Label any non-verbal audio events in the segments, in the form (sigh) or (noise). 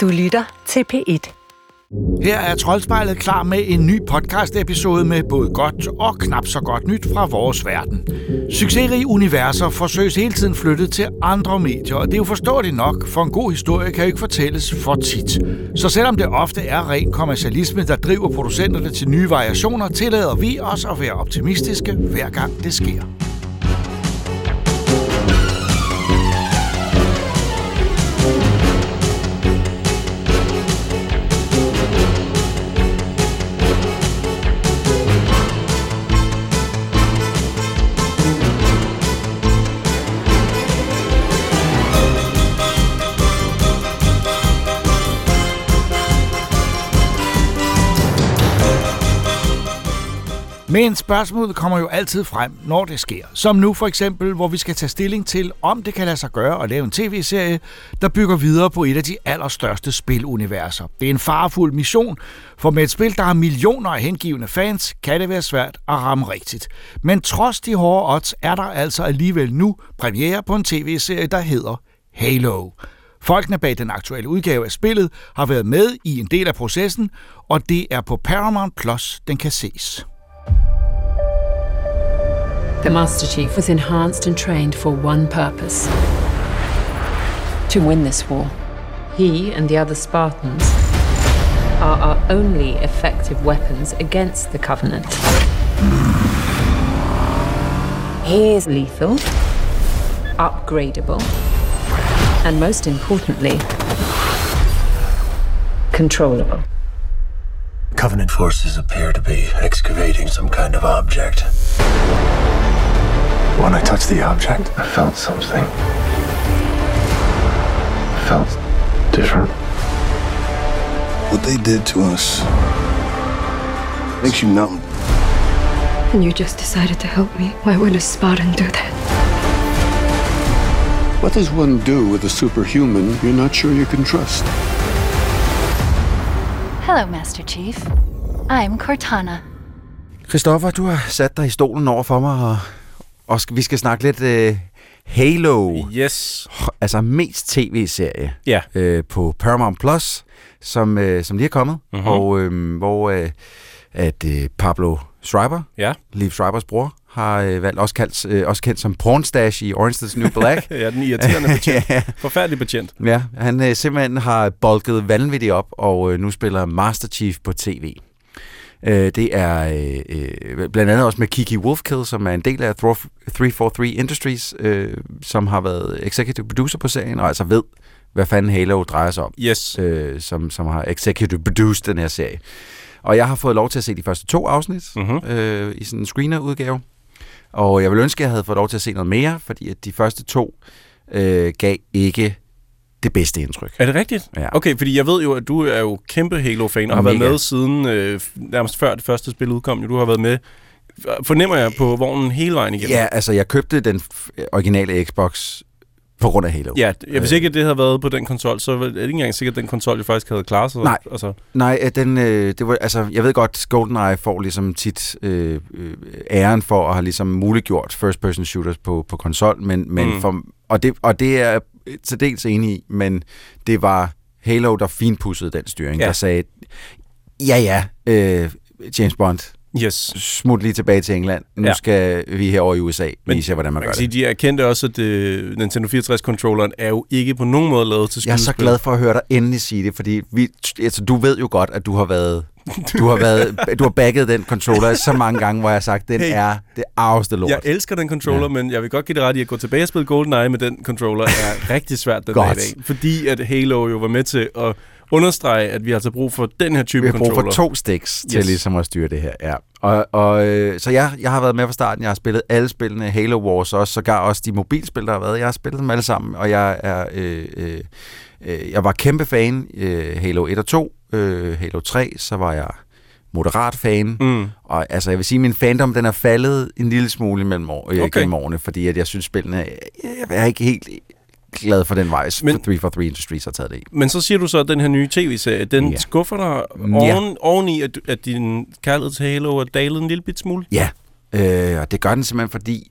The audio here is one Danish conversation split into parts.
Du lytter til P1. Her er Troldspejlet klar med en ny podcast-episode med både godt og knap så godt nyt fra vores verden. Succesrige universer forsøges hele tiden flyttet til andre medier, og det er jo forståeligt nok, for en god historie kan jo ikke fortælles for tit. Så selvom det ofte er ren kommercialisme, der driver producenterne til nye variationer, tillader vi os at være optimistiske hver gang det sker. Men spørgsmålet kommer jo altid frem, når det sker. Som nu for eksempel, hvor vi skal tage stilling til, om det kan lade sig gøre at lave en tv-serie, der bygger videre på et af de allerstørste spiluniverser. Det er en farfuld mission, for med et spil, der har millioner af hengivende fans, kan det være svært at ramme rigtigt. Men trods de hårde odds, er der altså alligevel nu premiere på en tv-serie, der hedder Halo. Folkene bag den aktuelle udgave af spillet har været med i en del af processen, og det er på Paramount Plus, den kan ses. The Master Chief was enhanced and trained for one purpose to win this war. He and the other Spartans are our only effective weapons against the Covenant. He is lethal, upgradable, and most importantly, controllable. Covenant forces appear to be excavating some kind of object. When I touched the object, I felt something. I felt different. What they did to us makes you numb. And you just decided to help me. Why would a Spartan do that? What does one do with a superhuman you're not sure you can trust? Hello, Master Chief. I'm Cortana. Christoffer, du har sat dig i stolen over for mig, og, og vi skal snakke lidt uh, Halo. Yes. Altså mest tv-serie Ja. uh, på Paramount Plus, som, uh, som lige er kommet, Mhm. og uh, hvor uh, at uh, Pablo Schreiber, Ja. Liv Schreibers bror, har uh, valgt også, kaldt, uh, også kendt som Pornstash i Orange is New Black. (laughs) Ja, den irriterende (laughs) betjent. Ja. Forfærdelig betjent. Ja, han øh, simpelthen har bolket vanvittigt op, og øh, nu spiller Master Chief på tv. Øh, det er øh, øh, blandt andet også med Kiki Wolfkill, som er en del af Thor- 343 Industries, øh, som har været executive producer på serien, og altså ved, hvad fanden Halo drejer sig om, Yes. øh, som, som har executive produced den her serie. Og jeg har fået lov til at se de første to afsnit Mhm. øh, i sådan en screener-udgave. Og jeg vil ønske, at jeg havde fået lov til at se noget mere, fordi at de første to øh, gav ikke det bedste indtryk. Er det rigtigt? Ja. Okay, fordi jeg ved jo, at du er jo kæmpe Halo-fan, og har været med siden øh, nærmest før det første spil udkom. Du har været med, fornemmer jeg, på vognen hele vejen igennem. Ja, altså jeg købte den originale Xbox på grund af Halo. Ja, jeg, hvis ikke det havde været på den konsol, så er det ikke engang sikkert, at den konsol jo faktisk havde klaret sig. Nej. Altså, Nej, øh, den, øh, det var, altså, jeg ved godt, GoldenEye får ligesom tit øh, øh, æren for at have ligesom muliggjort first-person shooters på, på konsol, men, men Mm. for, og, det, og det er til dels enig i, men det var Halo, der finpudsede den styring, Ja. der sagde, ja ja, øh, James Bond, yes. smut lige tilbage til England, nu Ja. skal vi herover i USA Men vise jer, hvordan man, Man gør sige, det. de erkendte også, at øh, Nintendo 64-controlleren er jo ikke på nogen måde lavet til Jeg er så skydespil. glad for at høre dig endelig sige det, fordi vi, altså, du ved jo godt, at du har været du har været du har bagget den controller så mange gange, hvor jeg har sagt, den Hey. er det arveste lort. Jeg elsker den controller, ja. men jeg vil godt give det ret i at gå tilbage og spille GoldenEye med den controller er rigtig svært den dag i dag. Fordi at Halo jo var med til at understrege, at vi har altså brug for den her type vi har brug controller. for to sticks til Yes. ligesom at styre det her. Ja. Og, og, øh, så jeg, jeg har været med fra starten. Jeg har spillet alle spillene, Halo Wars også, sågar også de mobilspil, der har været. Jeg har spillet dem alle sammen, og jeg er øh, øh, øh, jeg var kæmpe fan øh, Halo 1 og 2, øh, Halo 3, så var jeg moderat fan. Mm. Og altså, jeg vil sige, at min fandom, den er faldet en lille smule imellem år, Okay. okay. gennem årene, fordi at jeg synes, spillene, jeg er ikke helt glad for den vej, Men- Men, 343 Industries har taget det i. Men så siger du så, at den her nye tv-serie, den. Ja. skuffer dig oven, oveni, at, at din kærlighed til Halo er dalet en lille bit smule? Ja, øh, og det gør den simpelthen, fordi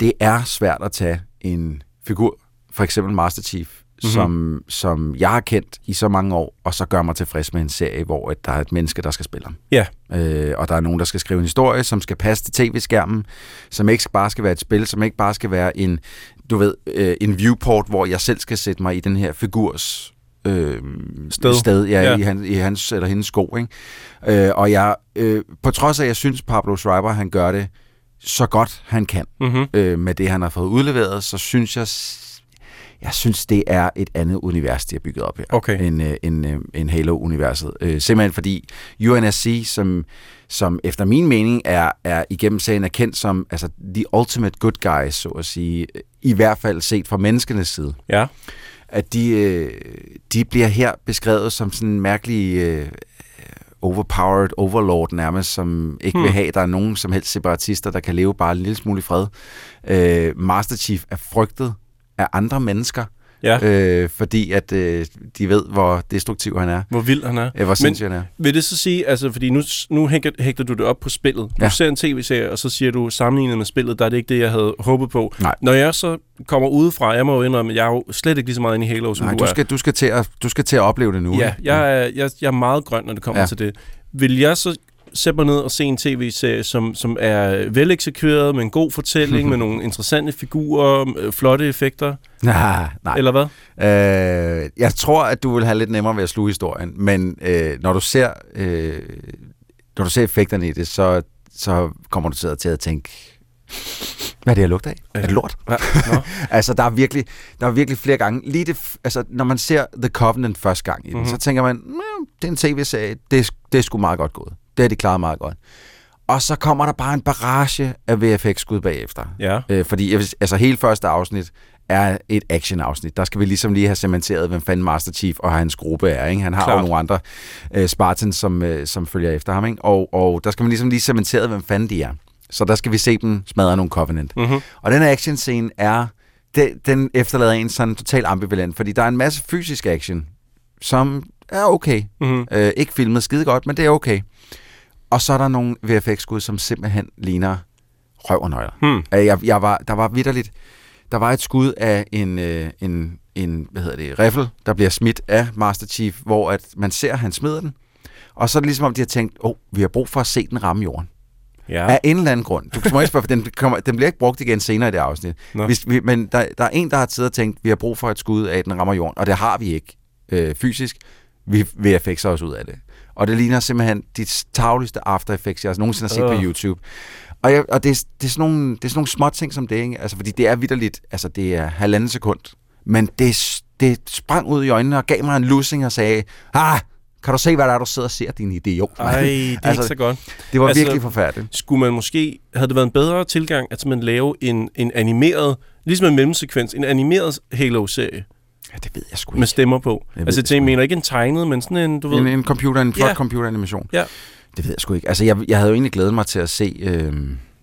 det er svært at tage en figur, for eksempel Master Chief, mm-hmm. som, som jeg har kendt i så mange år, og så gør mig tilfreds med en serie, hvor at der er et menneske, der skal spille ham. Ja. Øh, og der er nogen, der skal skrive en historie, som skal passe til tv-skærmen, som ikke bare skal være et spil, som ikke bare skal være en, du ved, øh, en viewport, hvor jeg selv skal sætte mig i den her figurs øh, Sted. sted ja, Ja. I, han, i hans eller hendes sko. Ikke? Øh, og jeg, øh, på trods af, at jeg synes, Pablo Schreiber, han gør det så godt, han kan, Mm-hmm. øh, med det, han har fået udleveret, så synes jeg, jeg synes, det er et andet univers, de har bygget op her, Okay. end, øh, end, øh, end Halo-universet. Øh, simpelthen fordi UNSC, som, som efter min mening er, er igennem serien er kendt som altså, the ultimate good guys, så at sige, i hvert fald set fra menneskenes side Ja. at de, øh, de bliver her beskrevet som sådan en mærkelig øh, overpowered overlord nærmest, som ikke hmm. vil have, at der er nogen som helst separatister, der kan leve bare en lille smule i fred. Øh, Master Chief er frygtet af andre mennesker, Ja. øh, fordi at øh, de ved, hvor destruktiv han er, Hvor vild han er. øh, hvor sindssyg han er. Vil det så sige, altså fordi nu, nu hægter, hægter du det op på spillet. Du Ja. ser en tv-serie, og så siger du, sammenlignet med spillet, der er det ikke det, jeg havde håbet på. Nej. Når jeg så kommer udefra, jeg må jo indrømme, at jeg er jo slet ikke lige så meget inde i Halo, som Nej, du, du er. skal, du, skal til at, du skal til at opleve det nu. Ja, jeg er, jeg, jeg er meget grøn, når det kommer ja. til det. Vil jeg så sætte mig ned og se en tv-serie, som, som er veleksekveret, med en god fortælling, (laughs) med nogle interessante figurer, øh, flotte effekter, (laughs) Nej, nej. eller hvad? Øh, jeg tror, at du vil have lidt nemmere ved at sluge historien, men øh, når du ser øh, når du ser effekterne i det, så, så kommer du til at tænke, hvad er det, jeg lugter af? Er det lort? Ja, nå. (laughs) altså, der er virkelig, der er virkelig flere gange. Lige det, altså, når man ser The Covenant første gang i den, Mhm. mm-hmm. så tænker man, det er en tv-serie, det, det er sgu meget godt gået. Det har de klaret meget godt. Og så kommer der bare en barrage af VFX-skud bagefter. Ja. Øh, fordi altså, hele første afsnit er et action-afsnit. Der skal vi ligesom lige have cementeret, hvem fanden Master Chief og hans gruppe er. Ikke? Han har Klart. jo nogle andre øh, Spartans, som, øh, som følger efter ham. Ikke? Og, og der skal man ligesom lige cementeret, hvem fanden de er. Så der skal vi se dem smadre nogle Covenant. Mm-hmm. Og den her action-scene er, den, den efterlader en sådan total ambivalent, fordi der er en masse fysisk action, som er okay. Mm-hmm. Øh, ikke filmet skide godt, men det er okay. Og så er der nogle VFX-skud, som simpelthen ligner røv og nøgler. Hmm. Øh, Jeg, jeg var, der var vidderligt, der var et skud af en, øh, en, en hvad hedder det, riffel, der bliver smidt af Master Chief, hvor at man ser, at han smider den. Og så er det ligesom om, de har tænkt, åh, oh, vi har brug for at se den ramme jorden. Ja. Af en eller anden grund. Du må ikke spørge, for den, kommer, den bliver ikke brugt igen senere i det afsnit. Nå. Hvis vi, men der, der er en, der har siddet og tænkt, vi har brug for et skud af, at den rammer jorden. Og det har vi ikke øh, fysisk. Vi VFX'er os ud af det. Og det ligner simpelthen de tavligste After Effects, jeg nogensinde har set Øh. på YouTube. Og, jeg, og det, er, det, er sådan nogle, det er sådan nogle små ting som det, ikke? Altså, fordi det er vidderligt, altså det er halvanden sekund. Men det, det sprang ud i øjnene og gav mig en lussing og sagde, ah, kan du se, hvad der er, du sidder og ser, din idiot? Ej, det er altså, ikke så godt. Det var Altså, virkelig forfærdeligt. Skulle man måske, havde det været en bedre tilgang, at man lave en, en animeret, ligesom en mellemsekvens, en animeret Halo-serie Ja, det ved jeg sgu med ikke. stemmer på. Jeg altså, jeg mener ikke en tegnet, men sådan en, du ved... En, en computer, en flot Ja. computeranimation. Ja. Det ved jeg sgu ikke. Altså, jeg, jeg havde jo egentlig glædet mig til at se, øh,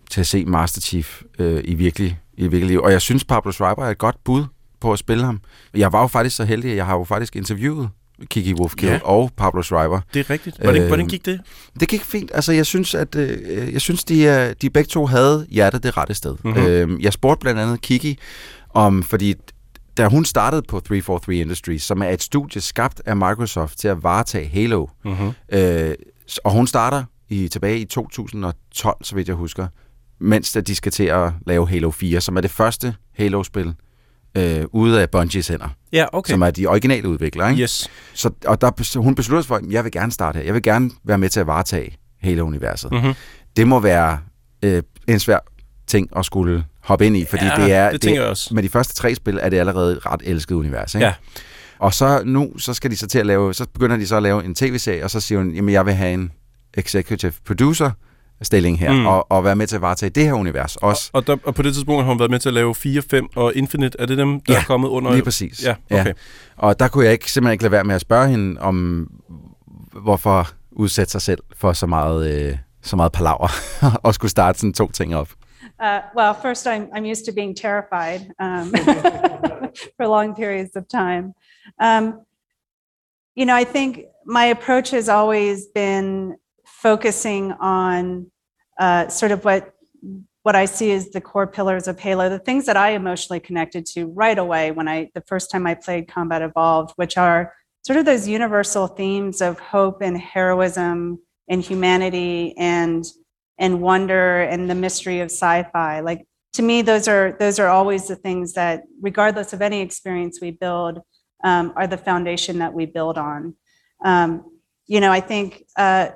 til at se Master Chief øh, i, virkelig, i virkelig liv. Og jeg synes, Pablo Schreiber er et godt bud på at spille ham. Jeg var jo faktisk så heldig, at jeg har jo faktisk interviewet Kiki Wolfkill Ja. og Pablo Schreiber. Det er rigtigt. Hvordan, Øh, hvordan gik det? Det gik fint. Altså, jeg synes, at øh, jeg synes, de, de begge to havde hjertet det rette sted. Mhm. Mm-hmm. Øh, jeg spurgte blandt andet Kiki om, fordi da hun startede på 343 Industries, som er et studie skabt af Microsoft til at varetage Halo, Mm-hmm. øh, og hun starter i, tilbage i 2012, så vidt jeg husker, mens de skal til at lave Halo 4, som er det første Halo-spil øh, ude af Bungies hænder, Ja, okay. som er de originale udviklere. Ikke? Yes. Så, og der, bes- hun besluttede sig for, at jeg vil gerne starte her. Jeg vil gerne være med til at varetage Halo-universet. Mm. Mm-hmm. Det må være øh, en svær ting at skulle hoppe ind i, fordi Ja, det er, det tænker jeg også. med de første tre spil er det allerede et ret elsket univers. Ikke? Ja. Og så nu, så skal de så til at lave, så begynder de så at lave en tv-serie, og så siger hun, jamen jeg vil have en executive producer stilling her, Mm. og, og være med til at varetage det her univers også. Og, der, og på det tidspunkt har hun været med til at lave 4, 5 og Infinite. Er det dem, der Ja, er kommet under? Lige præcis. Ja, okay. Og der kunne jeg ikke, simpelthen ikke lade være med at spørge hende om, hvorfor udsætte sig selv for så meget, øh, så meget palaver, (laughs) og skulle starte sådan to ting op. Uh, well, first, I'm, I'm used to being terrified um, (laughs) for long periods of time. Um, you know, I think my approach has always been focusing on uh, sort of what what I see as the core pillars of Halo, the things that I emotionally connected to right away when I, the first time I played Combat Evolved, which are sort of those universal themes of hope and heroism and humanity and, and wonder and the mystery of sci-fi. Like to me, those are, those are always the things that, regardless of any experience we build, um, are the foundation that we build on. Um, you know, I think, uh,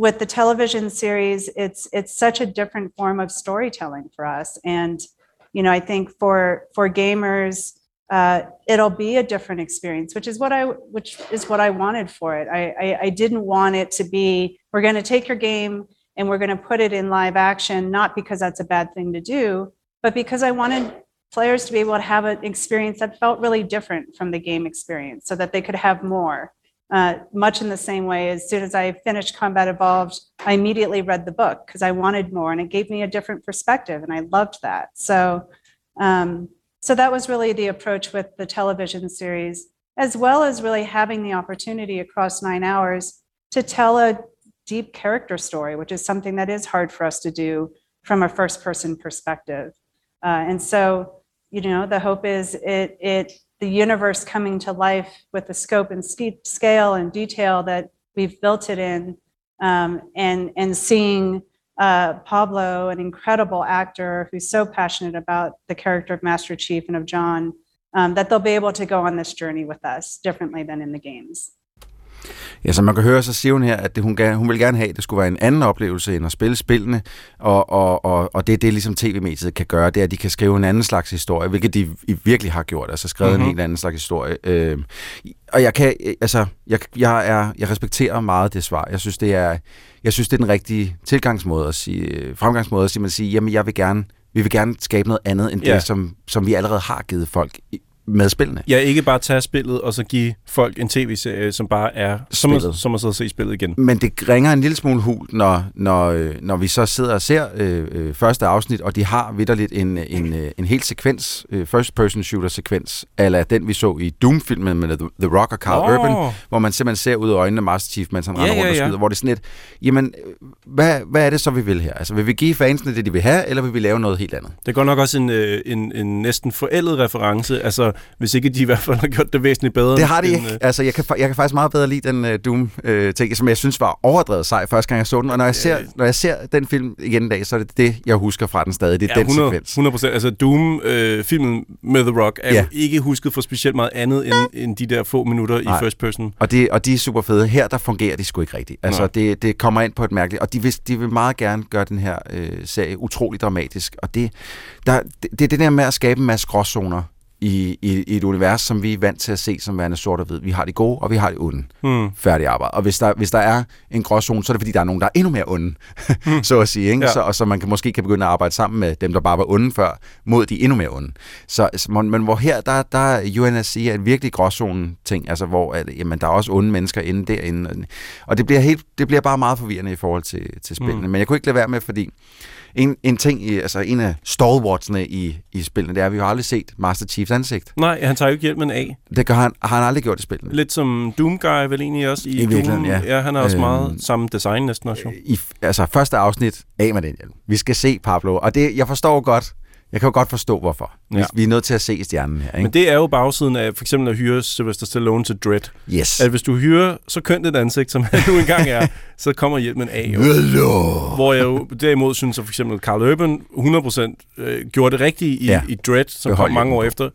with the television series, it's it's such a different form of storytelling for us, and you know, I think for for gamers, uh, it'll be a different experience, which is what I which is what I wanted for it. I I, I didn't want it to be we're going to take your game and we're going to put it in live action, not because that's a bad thing to do, but because I wanted players to be able to have an experience that felt really different from the game experience, so that they could have more. Uh, much in the same way, as soon as I finished Combat Evolved, I immediately read the book because I wanted more, and it gave me a different perspective, and I loved that. So, um, so that was really the approach with the television series, as well as really having the opportunity across nine hours to tell a deep character story, which is something that is hard for us to do from a first-person perspective. Uh, and so, you know, the hope is it it the universe coming to life with the scope and scale and detail that we've built it in, um, and and seeing uh, Pablo, an incredible actor who's so passionate about the character of Master Chief and of John, um, that they'll be able to go on this journey with us differently than in the games. Ja, som man kan høre, så siger hun her, at det, hun, gerne, hun vil gerne have, at det skulle være en anden oplevelse end at spille spillene, og, og, og, og det er det, ligesom tv-mediet kan gøre, det er, at de kan skrive en anden slags historie, hvilket de virkelig har gjort, altså skrevet mm-hmm. en helt anden slags historie. Øh, og jeg kan, altså, jeg, jeg, er, jeg respekterer meget det svar. Jeg synes, det er, jeg synes, det er den rigtige tilgangsmåde at sige, fremgangsmåde at sige, man sige, jamen, jeg vil gerne, vi vil gerne skabe noget andet end ja. det, som, som vi allerede har givet folk med spillene. Ja, ikke bare tage spillet og så give folk en tv-serie, som bare er som at, som at sidde og se spillet igen. Men det ringer en lille smule hul, når, når, når vi så sidder og ser øh, øh, første afsnit, og de har vidderligt en, en, øh, en hel sekvens, øh, first-person shooter-sekvens, eller den vi så i Doom-filmen med The, Rock og Carl oh. Urban, hvor man simpelthen ser ud af øjnene Master Chief, mens han ja, render rundt ja, ja. og skyder, hvor det er sådan et, jamen, hvad, hvad er det så, vi vil her? Altså, vil vi give fansene det, de vil have, eller vil vi lave noget helt andet? Det går nok også en, øh, en, en næsten forældet reference, altså hvis ikke de i hvert fald har gjort det væsentligt bedre. Det har de ikke. Øh... Altså, jeg kan, jeg kan faktisk meget bedre lide den uh, Doom-ting, uh, som jeg synes var overdrevet sej første gang jeg så den. Og når jeg, ser, når jeg ser den film igen i dag, så er det det, jeg husker fra den stadig. Det er ja, den 100, sekvens. 100 procent. Altså, Doom-filmen uh, med The Rock er ja. jo ikke husket for specielt meget andet end, end de der få minutter Nej. i first person. Og, det, og de er super fede. Her, der fungerer de sgu ikke rigtigt. Altså, det, det kommer ind på et mærkeligt... Og de vil, de vil meget gerne gøre den her uh, serie utrolig dramatisk. Og det, der, det, det er det der med at skabe en masse gråzoner i, i, i et univers, som vi er vant til at se som værende sort og hvid. Vi har de gode, og vi har de onde. Mm. Færdig arbejde. Og hvis der, hvis der er en gråzone, så er det fordi, der er nogen, der er endnu mere onde, (laughs) mm. så at sige. Ikke? Ja. Så, og så man kan måske kan begynde at arbejde sammen med dem, der bare var onde før, mod de endnu mere onde. Så, men, men hvor her, der, der er UNSC er en virkelig gråzone ting, altså hvor at, jamen, der er også onde mennesker inde derinde. Og det bliver, helt, det bliver bare meget forvirrende i forhold til, til spillene. Mm. Men jeg kunne ikke lade være med, fordi en, en ting, i, altså en af stalwartsene i, i spillene, det er, at vi har aldrig set Master Chiefs ansigt. Nej, han tager jo ikke hjelmen af. Det gør han, har han aldrig gjort i spillene. Lidt som Doom Guy vel egentlig også i, I Doom. ja. ja. han har også øhm, meget samme design næsten også. Jo. I, altså første afsnit, af med den hjelm. Vi skal se Pablo, og det, jeg forstår godt, jeg kan jo godt forstå, hvorfor. Ja. Vi er nødt til at se stjernen her. Ikke? Men det er jo bagsiden af for eksempel at hyre Sylvester Stallone til Dread. Yes. At hvis du hyrer så kønt et ansigt, som (laughs) han nu engang er, så kommer hjælpen af. Jo. Hvor jeg jo derimod synes, at for eksempel Carl Urban 100% øh, gjorde det rigtige i, ja. i Dread, som Behold kom mange år efter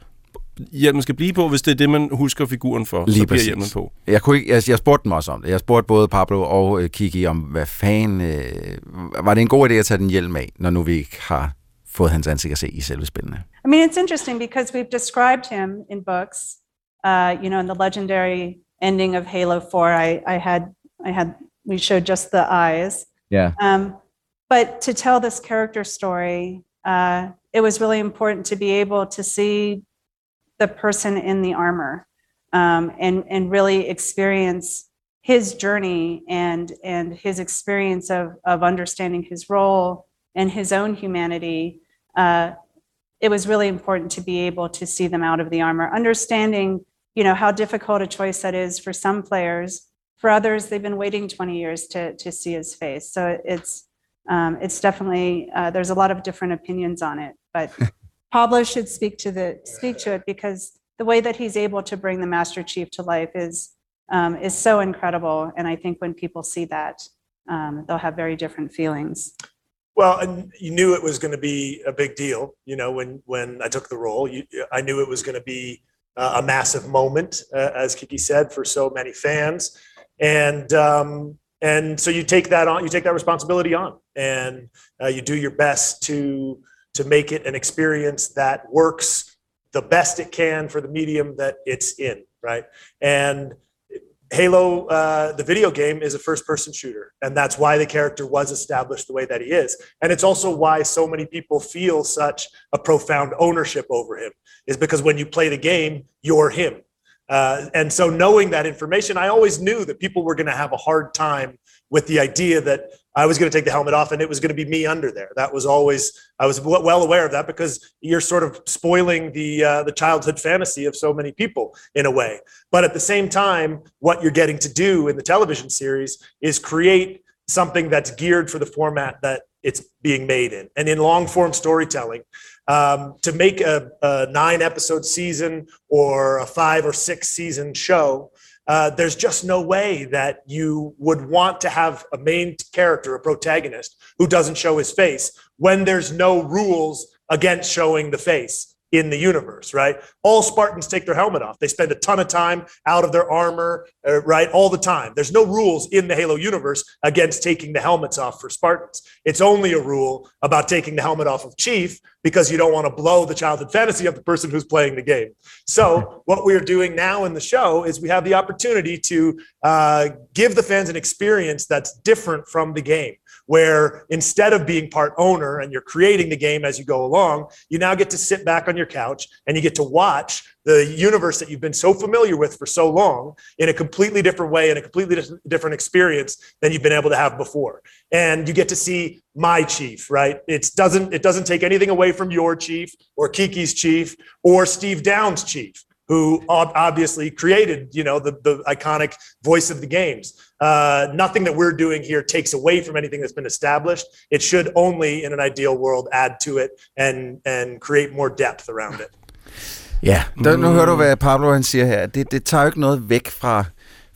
hjelmen skal blive på, hvis det er det, man husker figuren for, Lige så bliver hjelmen på. Jeg, kunne ikke, jeg, jeg spurgte dem også om det. Jeg spurgte både Pablo og øh, Kiki om, hvad fanden... Øh, var det en god idé at tage den hjelm af, når nu vi ikke har fået hans ansigt at se i selve spillene. I mean, it's interesting because we've described him in books. Uh, you know, in the legendary ending of Halo 4, I, I had, I had, we showed just the eyes. Yeah. Um, but to tell this character story, uh, it was really important to be able to see the person in the armor um, and, and really experience his journey and, and his experience of, of understanding his role and his own humanity uh, it was really important to be able to see them out of the armor, understanding, you know, how difficult a choice that is for some players. For others, they've been waiting 20 years to to see his face. So it's um, it's definitely uh, there's a lot of different opinions on it, but (laughs) Pablo should speak to the speak to it because the way that he's able to bring the Master Chief to life is um, is so incredible, and I think when people see that, um, they'll have very different feelings. Well, and you knew it was going to be a big deal. You know, when when I took the role, you, I knew it was going to be uh, a massive moment, uh, as Kiki said, for so many fans, and um, and so you take that on, you take that responsibility on, and uh, you do your best to to make it an experience that works the best it can for the medium that it's in, right? And Halo, uh, the video game, is a first person shooter. And that's why the character was established the way that he is. And it's also why so many people feel such a profound ownership over him, is because when you play the game, you're him. Uh, and so, knowing that information, I always knew that people were going to have a hard time with the idea that I was going to take the helmet off and it was going to be me under there. That was always I was well aware of that because you're sort of spoiling the uh, the childhood fantasy of so many people in a way. But at the same time, what you're getting to do in the television series is create something that's geared for the format that it's being made in. And in long form storytelling, um, to make a, a nine episode season or a five or six season show uh, there's just no way that you would want to have a main character, a protagonist, who doesn't show his face when there's no rules against showing the face in the universe, right? All Spartans take their helmet off. They spend a ton of time out of their armor, uh, right? All the time. There's no rules in the Halo universe against taking the helmets off for Spartans. It's only a rule about taking the helmet off of Chief because you don't want to blow the childhood fantasy of the person who's playing the game. So, what we're doing now in the show is we have the opportunity to uh, give the fans an experience that's different from the game where instead of being part owner and you're creating the game as you go along, you now get to sit back on your couch and you get to watch the universe that you've been so familiar with for so long in a completely different way and a completely different experience than you've been able to have before. And you get to see my chief right? It doesn't it doesn't take anything away from your chief or kiki's chief or steve downs chief who obviously created, you know, the, the iconic voice of the games. Uh, nothing that we're doing here takes away from anything that's been established. It should only, in an ideal world, add to it and and create more depth around it. Ja, der, nu hører du, hvad Pablo han siger her. Det, det tager jo ikke noget væk fra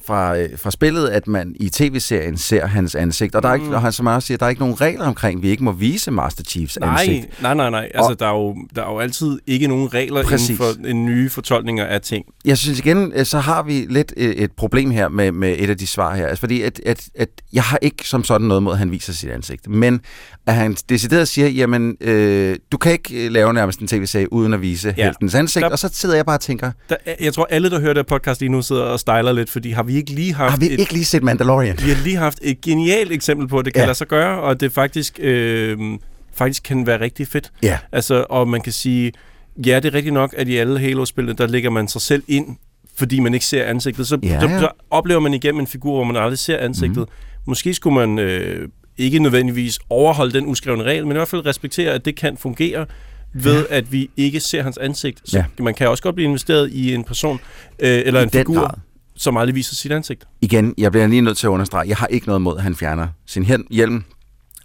fra, øh, fra spillet, at man i tv-serien ser hans ansigt. Og der er ikke, mm. og han som også siger, der er ikke nogen regler omkring, at vi ikke må vise Master Chiefs nej, ansigt. Nej, nej, nej. Altså, og, der, er jo, der er jo altid ikke nogen regler præcis. inden for en nye fortolkninger af ting. Jeg synes igen, øh, så har vi lidt øh, et problem her med, med et af de svar her. Altså, fordi at, at, at jeg har ikke som sådan noget mod, at han viser sit ansigt. Men at han decideret siger, jamen, øh, du kan ikke lave nærmest en tv-serie uden at vise ja. heltens ansigt. Der, og så sidder jeg bare og tænker... Der, jeg tror, alle, der hører det podcast lige nu, sidder og stejler lidt, fordi har vi ikke lige haft... Har vi et, ikke lige set Mandalorian? Vi har lige haft et genialt eksempel på, at det kan ja. lade sig gøre, og det faktisk, øh, faktisk kan være rigtig fedt. Ja. Altså, og man kan sige, ja, det er rigtigt nok, at i alle Halo-spillene, der lægger man sig selv ind, fordi man ikke ser ansigtet. Så, ja, ja. så, så oplever man igennem en figur, hvor man aldrig ser ansigtet. Mm. Måske skulle man øh, ikke nødvendigvis overholde den uskrevne regel, men i hvert fald respektere, at det kan fungere ved ja. at vi ikke ser hans ansigt. Så ja. man kan også godt blive investeret i en person øh, eller I en figur. Grad som aldrig viser sit ansigt. Igen, jeg bliver lige nødt til at understrege, jeg har ikke noget mod, at han fjerner sin hjelm.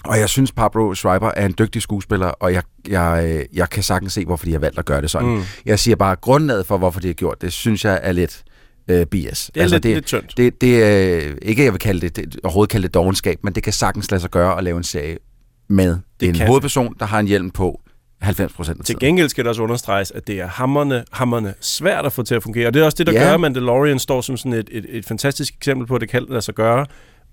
Og jeg synes, Pablo Schreiber er en dygtig skuespiller, og jeg, jeg, øh, jeg kan sagtens se, hvorfor de har valgt at gøre det sådan. Mm. Jeg siger bare, grundlaget for, hvorfor de har gjort det, synes jeg er lidt øh, BS. Det er altså, lidt, det, lidt tyndt. Det, det er ikke, jeg vil kalde det, det, overhovedet kalde det dogenskab, men det kan sagtens lade sig gøre at lave en serie med det en kan. hovedperson, der har en hjelm på, 90 procent Til gengæld skal det også understreges, at det er hammerne, hammerne svært at få til at fungere. Og det er også det, der ja. gør, at Mandalorian står som sådan et, et, et fantastisk eksempel på, at det kan lade sig gøre.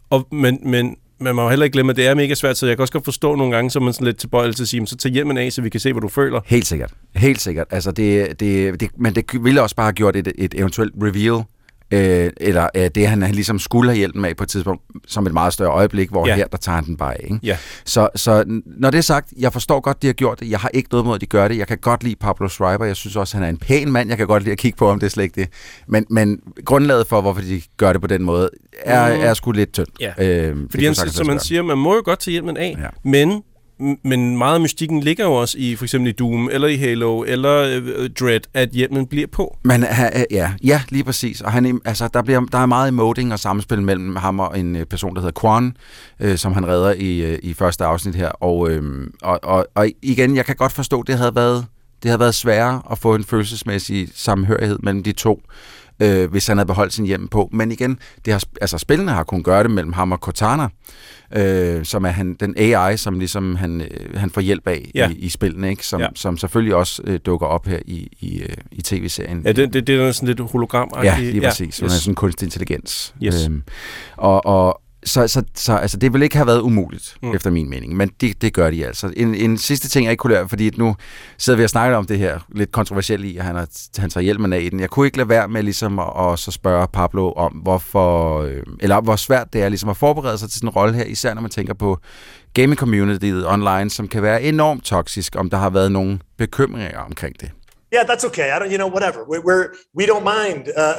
Og, men, men man må heller ikke glemme, at det er mega svært, så jeg kan også godt forstå nogle gange, så man sådan lidt tilbøjelig til at sige, så tag hjelmen af, så vi kan se, hvad du føler. Helt sikkert. Helt sikkert. Altså det, det, det, men det ville også bare have gjort et, et eventuelt reveal øh, eller øh, det, han, han ligesom skulle have hjælpen med på et tidspunkt, som et meget større øjeblik, hvor ja. her, der tager han den bare af. Ikke? Ja. Så, så når det er sagt, jeg forstår godt, de har gjort det. Jeg har ikke noget mod, at de gør det. Jeg kan godt lide Pablo Schreiber. Jeg synes også, han er en pæn mand. Jeg kan godt lide at kigge på, om det er slet ikke det. Men, men grundlaget for, hvorfor de gør det på den måde, er, mm. er sgu lidt tyndt. Ja. Øh, Fordi han, som man siger, man må jo godt tage hjælpen af, ja. men men meget af mystikken ligger jo også i for eksempel i Doom, eller i Halo, eller øh, øh Dread, at hjelmen bliver på. Men ja, ja, lige præcis. Og han, altså, der, bliver, der er meget emoting og samspil mellem ham og en øh, person, der hedder Quan, øh, som han redder i, øh, i første afsnit her. Og, øh, og, og, og igen, jeg kan godt forstå, det havde været det havde været sværere at få en følelsesmæssig samhørighed mellem de to øh, hvis han havde beholdt sin hjem på. Men igen, det har, altså, spillene har kunnet gøre det mellem ham og Cortana, øh, som er han, den AI, som ligesom han, øh, han får hjælp af ja. i, i spillene, ikke? Som, ja. som selvfølgelig også øh, dukker op her i, i, øh, i tv-serien. Ja, det, det, det er sådan lidt hologram Ja, lige præcis. Ja, yes. er sådan en kunstig intelligens. Yes. Øhm, og, og, så, så, så altså, det ville ikke have været umuligt, mm. efter min mening, men det, det gør de altså. En, en sidste ting, jeg ikke kunne lære, fordi nu sidder vi og snakker om det her lidt kontroversielt i, at han, har, han tager hjelmen af i den. Jeg kunne ikke lade være med ligesom at, at så spørge Pablo om, hvorfor, øh, eller hvor svært det er ligesom at forberede sig til sådan en rolle her, især når man tænker på gaming community online, som kan være enormt toksisk, om der har været nogle bekymringer omkring det. Yeah, that's okay. I don't, you know, whatever. We, we're we don't mind. Uh,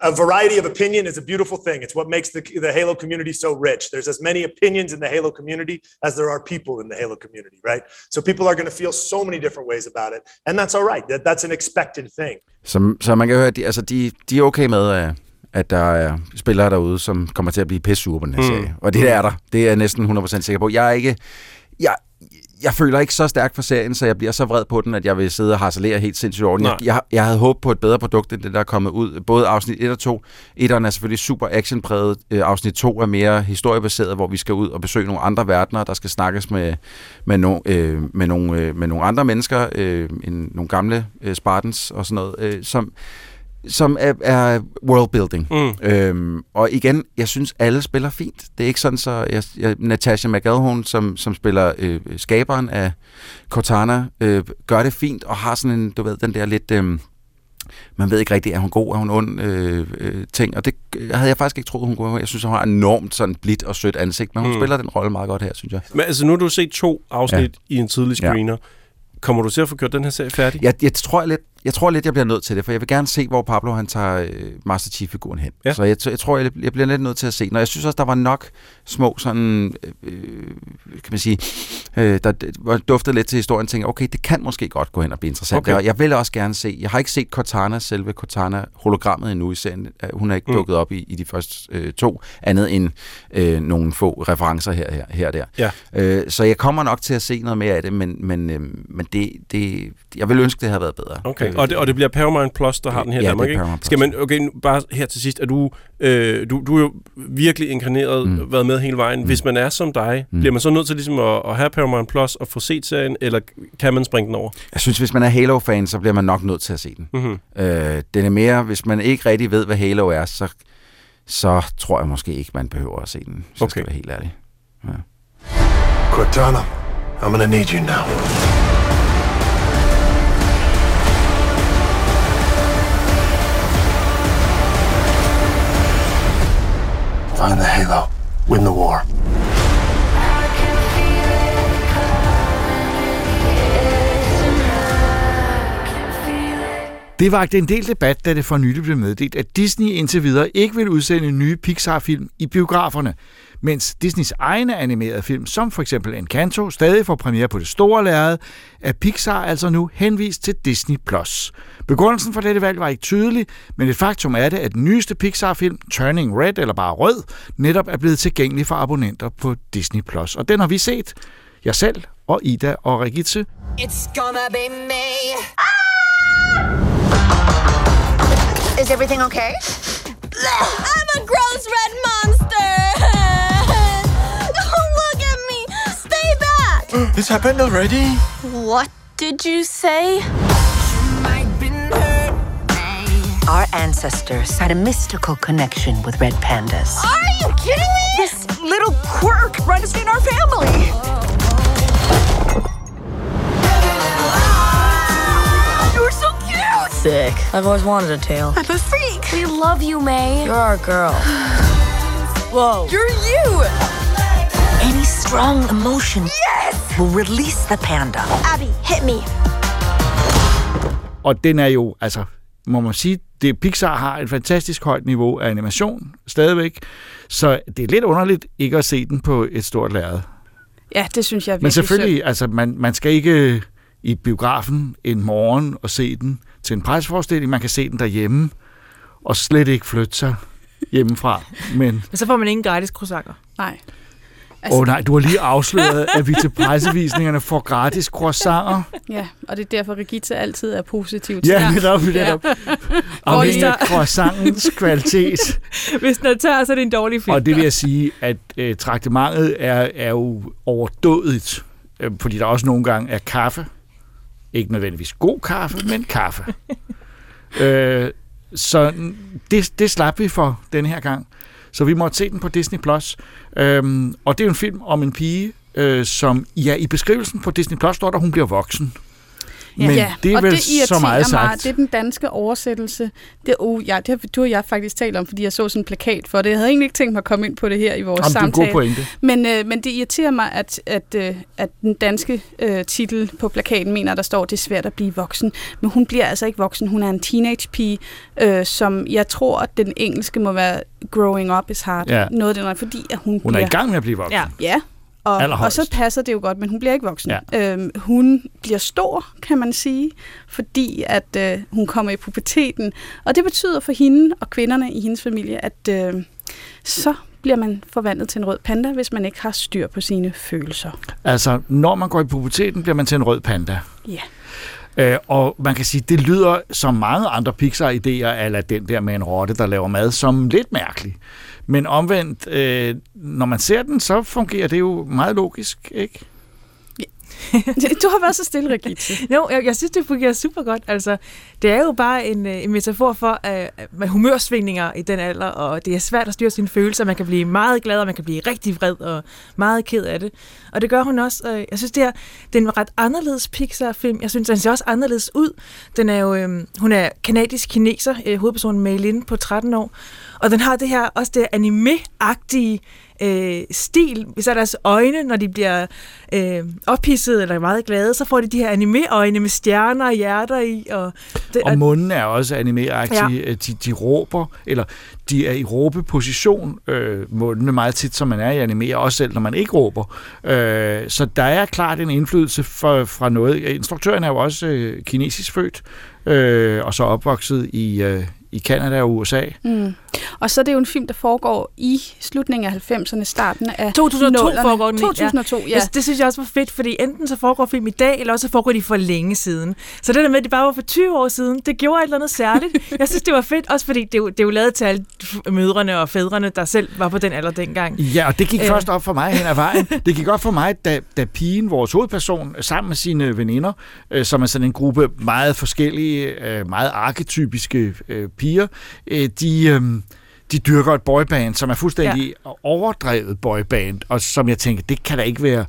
a variety of opinion is a beautiful thing. It's what makes the the Halo community so rich. There's as many opinions in the Halo community as there are people in the Halo community, right? So people are going to feel so many different ways about it, and that's all right. That that's an expected thing. Så, så man kan høre, at de, altså de, de er okay med, at der er spillere derude, som kommer til at blive pisse på den her mm. serie. Og det er der. Det er jeg næsten 100% sikker på. Jeg er ikke... Jeg, jeg føler ikke så stærkt for serien, så jeg bliver så vred på den, at jeg vil sidde og harcelere helt sindssygt over den. Jeg, jeg, jeg havde håbet på et bedre produkt, end det, der er kommet ud. Både afsnit 1 og 2. Etteren er selvfølgelig super actionpræget. Øh, afsnit 2 er mere historiebaseret, hvor vi skal ud og besøge nogle andre verdener, der skal snakkes med, med, no, øh, med, nogle, øh, med nogle andre mennesker, øh, en, nogle gamle øh, Spartans og sådan noget, øh, som som er, er worldbuilding. Mm. Øhm, og igen, jeg synes, alle spiller fint. Det er ikke sådan, så jeg, jeg, Natasha McElhone, som, som spiller øh, skaberen af Cortana, øh, gør det fint, og har sådan en, du ved, den der lidt... Øh, man ved ikke rigtigt, er hun god, er hun ond øh, øh, ting, og det havde jeg faktisk ikke troet, hun kunne. Jeg synes, hun har enormt sådan blidt og sødt ansigt, men hun mm. spiller den rolle meget godt her, synes jeg. Men altså, nu har du set to afsnit ja. i en tidlig screener. Ja. Kommer du til at få gjort den her serie færdig? Jeg, jeg tror lidt, jeg tror lidt, jeg bliver nødt til det, for jeg vil gerne se, hvor Pablo han tager øh, Master Chief-figuren hen. Ja. Så jeg, jeg tror, jeg, jeg bliver lidt nødt til at se. Og jeg synes også, der var nok små sådan, øh, kan man sige, øh, der duftet lidt til historien, tænker, okay, det kan måske godt gå hen og blive interessant. Okay. Og jeg vil også gerne se, jeg har ikke set Cortana, selve Cortana-hologrammet endnu i serien. Hun er ikke mm. dukket op i, i de første øh, to, andet end øh, nogle få referencer her, her, her og der. Ja. Øh, så jeg kommer nok til at se noget mere af det, men, men, øh, men det, det, jeg vil ønske, det havde været bedre. Okay. Og, det, og det bliver Paramount Plus, der har den her ja, Danmark, ikke? Skal man, okay, bare her til sidst, er du, øh, du, du er jo virkelig inkarneret, mm. været med hele vejen. Mm. Hvis man er som dig, mm. bliver man så nødt til ligesom at, at have Paramount Plus og få set serien, eller kan man springe den over? Jeg synes, hvis man er Halo-fan, så bliver man nok nødt til at se den. Mm-hmm. Øh, den er mere, hvis man ikke rigtig ved, hvad Halo er, så, så tror jeg måske ikke, man behøver at se den, hvis okay. jeg skal være helt ærlig. Ja. Cortana, I'm gonna need you now. Find the Halo. Win the war. Det var en del debat, da det for nylig blev meddelt, at Disney indtil videre ikke vil udsende nye Pixar-film i biograferne, mens Disneys egne animerede film, som for eksempel Encanto, stadig får premiere på det store lærred, er Pixar altså nu henvist til Disney+. Plus. Begrundelsen for dette valg var ikke tydelig, men et faktum er det, at den nyeste Pixar-film, Turning Red eller bare Rød, netop er blevet tilgængelig for abonnenter på Disney+. Plus. Og den har vi set, jeg selv og Ida og Regitze. It's gonna be me. Ah! Is everything okay? I'm a gross red monster! This happened already? What did you say? Our ancestors had a mystical connection with red pandas. Are you kidding me? This little quirk runs in our family. You're so cute! Sick. I've always wanted a tail. I'm a freak. We love you, May. You're our girl. (sighs) Whoa. You're you. Strong emotion yes! will release the panda. Abby, hit me. Og den er jo, altså, må man sige, det Pixar har et fantastisk højt niveau af animation stadigvæk, så det er lidt underligt ikke at se den på et stort lærred. Ja, det synes jeg er Men selvfølgelig, synd. altså man, man skal ikke i biografen en morgen og se den til en presseforestilling. Man kan se den derhjemme og slet ikke flytte sig hjemmefra. Men, (laughs) Men så får man ingen gratis croissanter. Nej. Altså... Oh, nej, du har lige afsløret, at vi til pressevisningerne får gratis croissanter. Ja, og det er derfor, Regita altid er positiv til Ja, netop, netop. Afhængig af croissantens kvalitet. (laughs) Hvis den er tør, så er det en dårlig film. Og det vil jeg sige, at øh, traktementet er, er jo overdådigt, øh, fordi der også nogle gange er kaffe. Ikke nødvendigvis god kaffe, men kaffe. (laughs) øh, så det, det slap vi for den her gang. Så vi måtte se den på Disney+. Plus. Øhm, og det er jo en film om en pige, øh, som ja, i beskrivelsen på Disney Plus står der, hun bliver voksen. Men ja, det er og vel det så meget sagt. Mig. Det er den danske oversættelse. Det, oh, ja, det har du og jeg faktisk talt om, fordi jeg så sådan en plakat for det. Jeg havde egentlig ikke tænkt mig at komme ind på det her i vores Jamen, samtale. Det er god Men, øh, men det irriterer mig, at, at, øh, at den danske øh, titel på plakaten mener, der står, det er svært at blive voksen. Men hun bliver altså ikke voksen. Hun er en teenage pige, øh, som jeg tror, at den engelske må være growing up is hard. Ja. Noget af det, fordi at hun, hun bliver... er i gang med at blive voksen. Ja, ja og, og så passer det jo godt, men hun bliver ikke voksen. Ja. Øhm, hun bliver stor, kan man sige, fordi at øh, hun kommer i puberteten. Og det betyder for hende og kvinderne i hendes familie, at øh, så bliver man forvandlet til en rød panda, hvis man ikke har styr på sine følelser. Altså, når man går i puberteten, bliver man til en rød panda? Ja. Øh, og man kan sige, det lyder som mange andre Pixar-idéer, eller den der med en rotte, der laver mad, som lidt mærkelig. Men omvendt, øh, når man ser den, så fungerer det jo meget logisk, ikke? (laughs) du har været så stille, Regitze. Jo, jeg, jeg synes, det fungerer super godt. Altså, det er jo bare en, øh, en metafor for uh, med humørsvingninger i den alder, og det er svært at styre sine følelser. Man kan blive meget glad, og man kan blive rigtig vred og meget ked af det. Og det gør hun også. Uh, jeg synes, det er, det er en ret anderledes Pixar-film. Jeg synes, den ser også anderledes ud. Den er jo, uh, hun er kanadisk-kineser, uh, hovedpersonen Maylin på 13 år. Og den har det her, også det anime-agtige øh, stil. er deres øjne, når de bliver øh, ophidset eller meget glade, så får de de her anime-øjne med stjerner og hjerter i. Og, det, og munden er også anime-agtig. Ja. De, de råber, eller de er i råbeposition, øh, meget tit, som man er i anime, også selv når man ikke råber. Øh, så der er klart en indflydelse for, fra noget. Instruktøren er jo også øh, kinesisk født, øh, og så opvokset i, øh, i Canada og USA. Mm. Og så er det jo en film, der foregår i slutningen af 90'erne, starten af 2002 nullerne. foregår den 2002, ja. ja. Det, det synes jeg også var fedt, fordi enten så foregår film i dag, eller også så foregår de for længe siden. Så det der med, at det bare var for 20 år siden, det gjorde et eller andet særligt. (laughs) jeg synes, det var fedt, også fordi det, det er jo lavet til alle mødrene og fædrene, der selv var på den alder dengang. Ja, og det gik Æh. først op for mig hen ad vejen. Det gik op for mig, da, da pigen, vores hovedperson, sammen med sine veninder, øh, som er sådan en gruppe meget forskellige, øh, meget arketypiske øh, piger, øh, de... Øh, de dyrker et boyband, som er fuldstændig ja. overdrevet boyband, og som jeg tænker, det kan da ikke være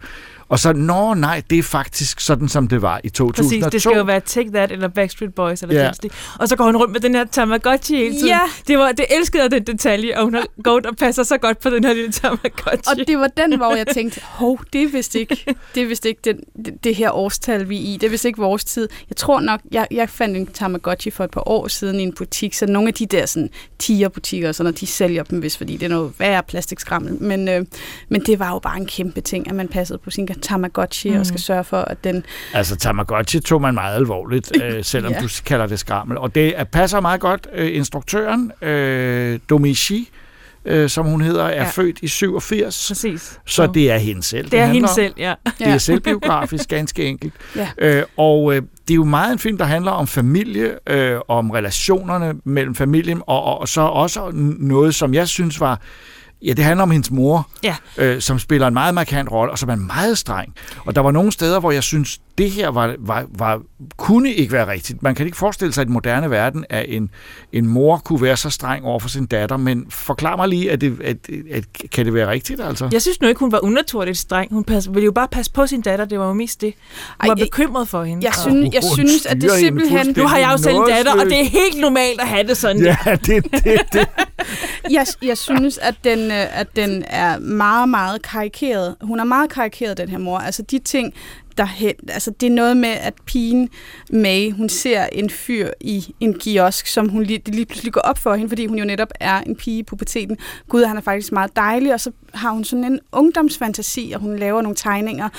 og så, nå nej, det er faktisk sådan, som det var i 2002. Præcis, det skal jo være Take That eller Backstreet Boys eller ja. den Og så går hun rundt med den her Tamagotchi hele tiden. Ja. Det, var, det elskede jeg den detalje, og hun har gået og passer så godt på den her lille Tamagotchi. Og det var den, hvor jeg tænkte, hov, det er vist ikke, det, er vist ikke den, det, det her årstal, vi er i. Det er vist ikke vores tid. Jeg tror nok, jeg, jeg fandt en Tamagotchi for et par år siden i en butik, så nogle af de der sådan, tiger-butikker, så når de sælger dem, hvis fordi det er noget værre plastikskrammel. Men, øh, men det var jo bare en kæmpe ting, at man passede på sin Tamagotchi mm. og skal sørge for, at den... Altså Tamagotchi tog man meget alvorligt, (laughs) øh, selvom ja. du kalder det skrammel. Og det passer meget godt. Øh, instruktøren, øh, Domichi, øh, som hun hedder, er ja. født i 87. Præcis. Så det er hende selv. Det, det er hende selv, ja. Det er selvbiografisk, (laughs) ganske enkelt. Ja. Øh, og øh, det er jo meget en film, der handler om familie, øh, om relationerne mellem familien, og, og så også noget, som jeg synes var Ja, det handler om hendes mor, ja. øh, som spiller en meget markant rolle, og som er meget streng. Og der var nogle steder, hvor jeg synes, det her var, var, var, kunne ikke være rigtigt. Man kan ikke forestille sig, at i den moderne verden, at en, en mor kunne være så streng over for sin datter, men forklar mig lige, at, det, at, at, kan det være rigtigt? Altså? Jeg synes nu ikke, hun var unaturligt streng. Hun pas, ville jo bare passe på sin datter, det var jo mest det. Hun var Ej, bekymret for hende. Jeg, synes, jeg synes, at det simpelthen... Nu har jeg jo selv en datter, og det er helt normalt at have det sådan. Ja, det, det, det. (laughs) jeg, jeg synes, at den, øh, at den er meget, meget karikeret. Hun er meget karikeret, den her mor. Altså de ting, derhen. Altså, det er noget med, at pigen May, hun ser en fyr i en kiosk, som hun lige, det lige pludselig går op for hende, fordi hun jo netop er en pige i puberteten. Gud, han er faktisk meget dejlig, og så har hun sådan en ungdomsfantasi, og hun laver nogle tegninger.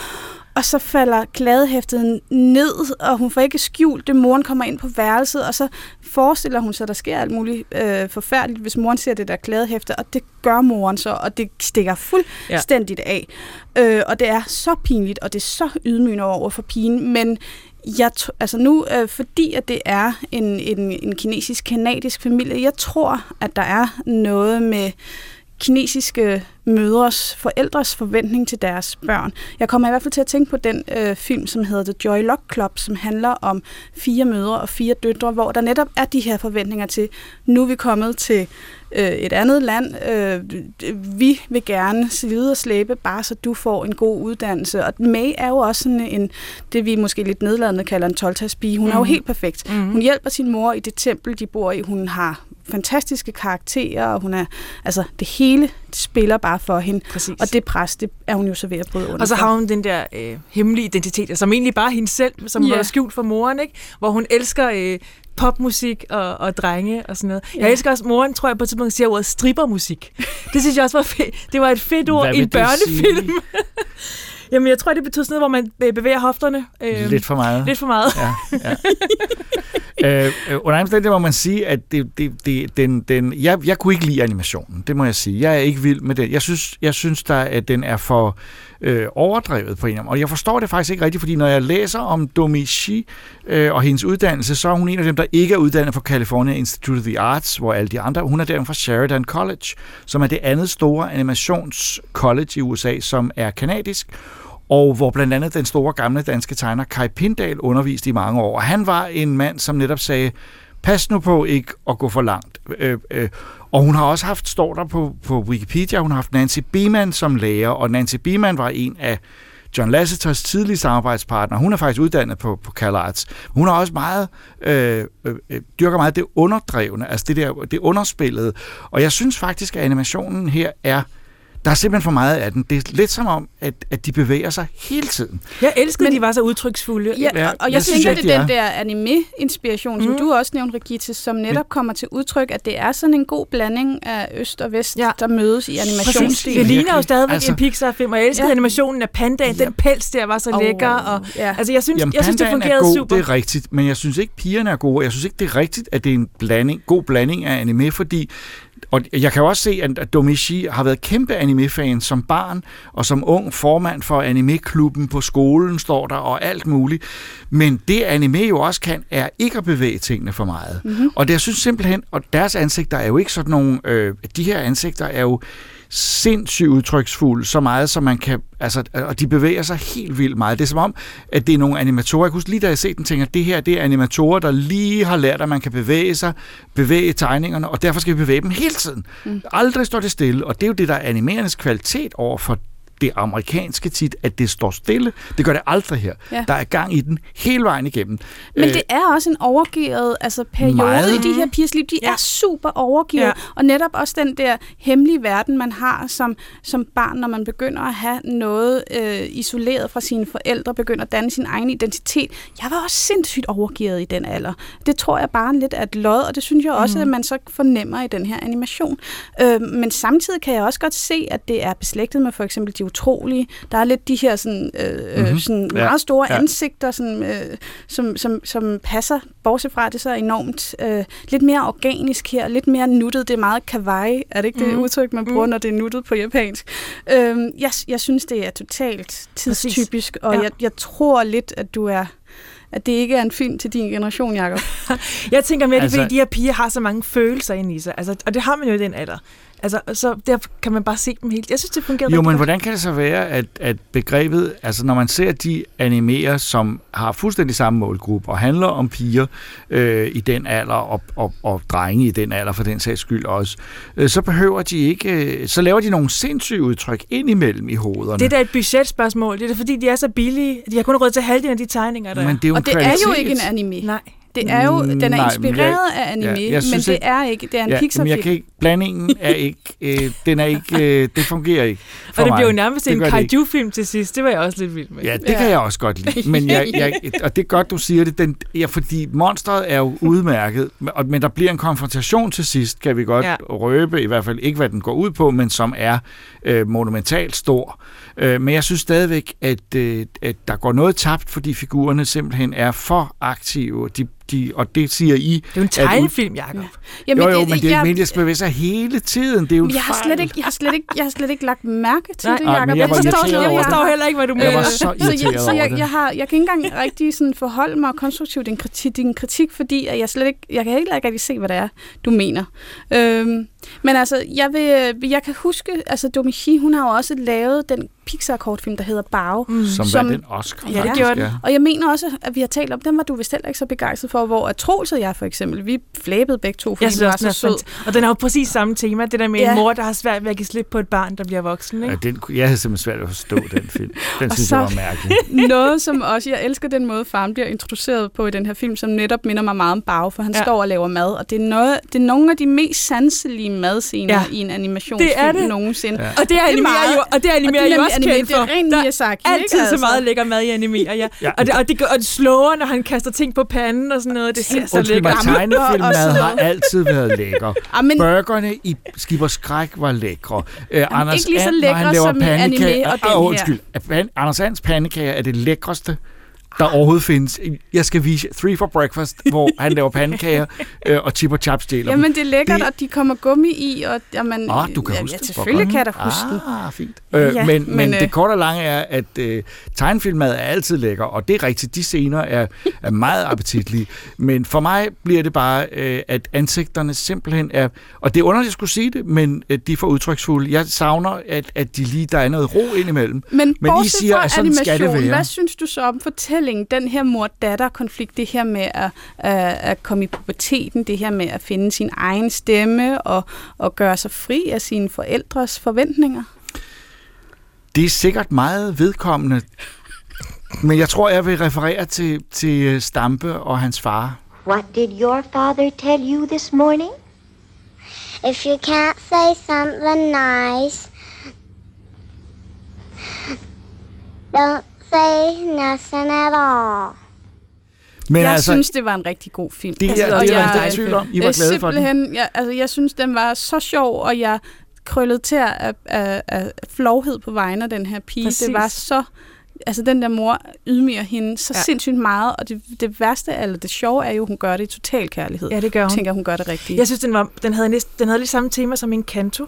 Og så falder gladhæftet ned, og hun får ikke skjult det. Moren kommer ind på værelset, og så forestiller hun sig, at der sker alt muligt øh, forfærdeligt, hvis moren ser det der gladhæfte, og det gør moren så, og det stikker fuldstændigt ja. af. Øh, og det er så pinligt, og det er så ydmygende over for pigen, men jeg altså nu, øh, fordi at det er en, en, en kinesisk-kanadisk familie, jeg tror, at der er noget med kinesiske mødres, forældres forventning til deres børn. Jeg kommer i hvert fald til at tænke på den øh, film, som hedder The Joy Luck Club, som handler om fire mødre og fire døtre, hvor der netop er de her forventninger til, nu er vi kommet til øh, et andet land. Øh, vi vil gerne slide og slæbe, bare så du får en god uddannelse. Og May er jo også sådan en, det vi måske lidt nedladende kalder en 12 Hun mm. er jo mhm. helt perfekt. Mm. Hun hjælper sin mor i det tempel, de bor i. Hun har fantastiske karakterer, og hun er, altså det hele spiller bare for hende. Præcis. Og det pres, det er hun jo så ved at bryde under. Og så har hun den der øh, hemmelige identitet, som egentlig bare hende selv, som yeah. er skjult for moren, ikke? hvor hun elsker øh, popmusik og, og drenge og sådan noget. Ja. Jeg elsker også, moren tror jeg på et tidspunkt siger ordet strippermusik. (laughs) Det synes jeg også var fedt. Det var et fedt ord i en børnefilm. (laughs) Jamen, jeg tror, det betyder sådan noget, hvor man bevæger hofterne. Øh, lidt for meget. Lidt for meget. Ja, ja. (laughs) Øh, øh, under andet må man sige, at det, det, det, den, den, jeg, jeg kunne ikke lide animationen, det må jeg sige. Jeg er ikke vild med den. Jeg synes, jeg synes der, at den er for øh, overdrevet på en måde. Og jeg forstår det faktisk ikke rigtigt, fordi når jeg læser om Domichi øh, og hendes uddannelse, så er hun en af dem, der ikke er uddannet fra California Institute of the Arts, hvor alle de andre, hun er derimod fra Sheridan College, som er det andet store animationscollege i USA, som er kanadisk, og hvor blandt andet den store gamle danske tegner Kai Pindal underviste i mange år. Og han var en mand, som netop sagde, pas nu på ikke at gå for langt. Øh, øh, og hun har også haft, står der på, på Wikipedia, hun har haft Nancy Beeman som lærer, og Nancy Beeman var en af John Lasseters tidlige samarbejdspartner. Hun er faktisk uddannet på, på CalArts. Hun har også meget, øh, øh, øh, dyrker meget det underdrevne, altså det der, det underspillede. Og jeg synes faktisk, at animationen her er der er simpelthen for meget af den. Det er lidt som om, at, at de bevæger sig hele tiden. Jeg elskede, at de var så udtryksfulde. Ja, ja, og jeg, jeg tænker, det er den der anime-inspiration, mm. som du også nævnte, Rigitte, som netop kommer til udtryk, at det er sådan en god blanding af øst og vest, ja. der mødes i animationsstil. Det ligner jo stadigvæk altså, en Pixar-film, og jeg elskede ja. animationen af pandaen. Ja. Den pels der var så oh, lækker. Og, ja. Altså, jeg synes, Jamen, jeg synes det fungerede er god, super. det er rigtigt, men jeg synes ikke, pigerne er gode. Jeg synes ikke, det er rigtigt, at det er en blanding, god blanding af anime, fordi og jeg kan også se, at Domichi har været kæmpe anime-fan som barn, og som ung formand for anime-klubben på skolen, står der, og alt muligt. Men det anime jo også kan, er ikke at bevæge tingene for meget. Mm-hmm. Og det, jeg synes simpelthen, og deres ansigter er jo ikke sådan nogle, øh, de her ansigter er jo sindssygt udtryksfuld, så meget som man kan, altså, og de bevæger sig helt vildt meget. Det er som om, at det er nogle animatorer, jeg kunne lige da jeg set den, tænker, at det her det er animatorer, der lige har lært, at man kan bevæge sig, bevæge tegningerne, og derfor skal vi bevæge dem hele tiden. Mm. Aldrig står det stille, og det er jo det, der er animerernes kvalitet over for det amerikanske tit, at det står stille. Det gør det aldrig her. Ja. Der er gang i den hele vejen igennem. Men det er også en overgivet altså, periode meget. i de her pigers liv. De ja. er super overgivet. Ja. Og netop også den der hemmelige verden, man har som, som barn, når man begynder at have noget øh, isoleret fra sine forældre, begynder at danne sin egen identitet. Jeg var også sindssygt overgivet i den alder. Det tror jeg bare lidt er et lod, og det synes jeg også, mm. at man så fornemmer i den her animation. Øh, men samtidig kan jeg også godt se, at det er beslægtet med for eksempel de utrolige. Der er lidt de her sådan, øh, mm-hmm. sådan ja. meget store ja. ansigter, sådan, øh, som, som, som passer, bortset fra det så enormt øh, lidt mere organisk her, lidt mere nuttet. Det er meget kawaii, er det ikke mm. det udtryk, man bruger, mm. når det er nuttet på japansk? Øh, jeg, jeg synes, det er totalt tidstypisk, og ja. jeg, jeg tror lidt, at du er at det ikke er en film til din generation, Jacob. (laughs) jeg tænker mere, altså, at de her piger har så mange følelser ind i sig, altså, og det har man jo i den alder. Altså, så der kan man bare se dem helt. Jeg synes, det fungerer Jo, men hvordan kan det så være, at, at begrebet, altså når man ser de animerer, som har fuldstændig samme målgruppe og handler om piger øh, i den alder og, og, og drenge i den alder for den sags skyld også, øh, så behøver de ikke, øh, så laver de nogle sindssyge udtryk ind imellem i hovederne. Det er da et budgetspørgsmål. Det er da fordi, de er så billige. De har kun råd til halvdelen af de tegninger, der men det er jo og det er jo ikke en anime. Nej. Det er jo, den er Nej, men inspireret jeg- af anime, ja, jeg men synes det ikke- er ikke, det er en ja, Pixar-film. men jeg kan ikke, blandingen er ikke, (laughs) øh, den er ikke, øh, det fungerer ikke for Og det mig. blev jo nærmest Det en det kaiju-film til sidst. Det var jeg også lidt vild med. Ja, det kan jeg også godt lide. Men jeg, jeg, (laughs) og det er godt, du siger det. Den, ja, fordi monstret er jo udmærket, og- men der bliver en konfrontation til sidst, kan vi godt Ja. ja. røbe, i hvert fald ikke, hvad den går ud på, men som er øh, monumentalt stor. Øh, men jeg synes stadigvæk, at, øh, at der går noget tabt, fordi figurerne simpelthen er for aktive. De, de, og det siger I... Det er jo en tegnefilm, Jacob. jo, jo, men det er jeg- bevæge sig hele tiden. Det er jo jeg har, slet ikke, jeg, har slet ikke, jeg har slet ikke lagt mærke til Nej, det, nej, Jacob. men jeg var forstår, jeg, jeg forstår heller ikke, hvad du Jeg var mener. så så jeg, irriteret så jeg, over det. jeg, har, jeg kan ikke engang rigtig sådan forholde mig konstruktivt din kritik, din kritik, fordi at jeg slet ikke, jeg kan heller ikke rigtig se, hvad det er, du mener. Øhm, men altså, jeg, vil, jeg kan huske, altså Domichi, hun har jo også lavet den Pixar-kortfilm, der hedder Bao. Mm. Som vandt en Oscar, Ja, det gjorde den. ja. Og jeg mener også, at vi har talt om, den var du vist heller ikke så begejstret for, hvor at Troels og jeg for eksempel, vi flæbede begge to, fordi Jeg den synes var den så er sød. Og den har jo præcis samme tema, det der med Ja. en mor, der har svært ved at give slip på et barn, der bliver voksen. Ikke? Ja, den, kunne- jeg havde simpelthen svært ved at forstå den film. (laughs) Den Og synes så- jeg var mærkelig. (laughs) Noget, som også, jeg elsker den måde, faren bliver introduceret på i den her film, som netop minder mig meget om Bag, for han Ja. står og laver mad, og det er, noget, det er nogle af de mest sanselige madscener Ja. i en animationsfilm Det er det. nogensinde. Ja. Og det er animere jo, og det er animere jo også kendt for. Det er er Miyazaki, altid ikke? så meget lækker mad i animere, ja. Ja. Og, det, og, det, og det slår, når han kaster ting på panden og sådan noget. Det ser så Undskyld mig, lækkert. tegnefilmmad har altid været lækker. (laughs) Ah, men- Burgerne i og Skræk var lækre. Øh, Anders ikke lige så lækre laver som i pandekager- anime og den her. Undskyld. Anders Ands pandekager er det lækreste der overhovedet findes. Jeg skal vise Three for Breakfast, hvor han laver (laughs) pandekager, øh, og Chip og Chap stjæler. Jamen, det er lækkert, det... og de kommer gummi i, og jamen, Ah, du kan ja, huske ja, selvfølgelig kan jeg da huske den. Ah, fint. Øh, Ja, men, men, men, øh, det korte og lange er, at øh, tegnefilmmad er altid lækker, og det er rigtigt, de scener er, er meget appetitlige. Men for mig bliver det bare, øh, at ansigterne simpelthen er, og det er underligt at skulle sige det, men øh, de er for udtryksfulde. Jeg savner, at, at de lige, der er noget ro indimellem. Men, men I siger, at sådan skal det være. hvad synes du så om fortællingen, den her mor-datter-konflikt, det her med at, at, at komme i puberteten, det her med at finde sin egen stemme og, og gøre sig fri af sine forældres forventninger? Det er sikkert meget vedkommende, men jeg tror, jeg vil referere til, til øh, Stampe og hans far. What did your father tell you this morning? If you can't say something nice, don't say nothing at all. Men jeg altså, synes, det var en rigtig god film. Det er- det er og der jeg- tvivl om. I var jeg glade for den. simpelthen, Jeg, altså, jeg synes, den var så sjov, og jeg krøllede til af, af, af flovhed på vegne af den her pige. Præcis. Det var så... Altså, den der mor ydmyger hende så Ja. sindssygt meget, og det, det værste, eller det sjove, er jo, at hun gør det i total kærlighed. Ja, det gør hun. Jeg tænker, hun gør det rigtigt. Jeg synes, den, var, den, havde næsten, den havde lidt samme tema som en kanto.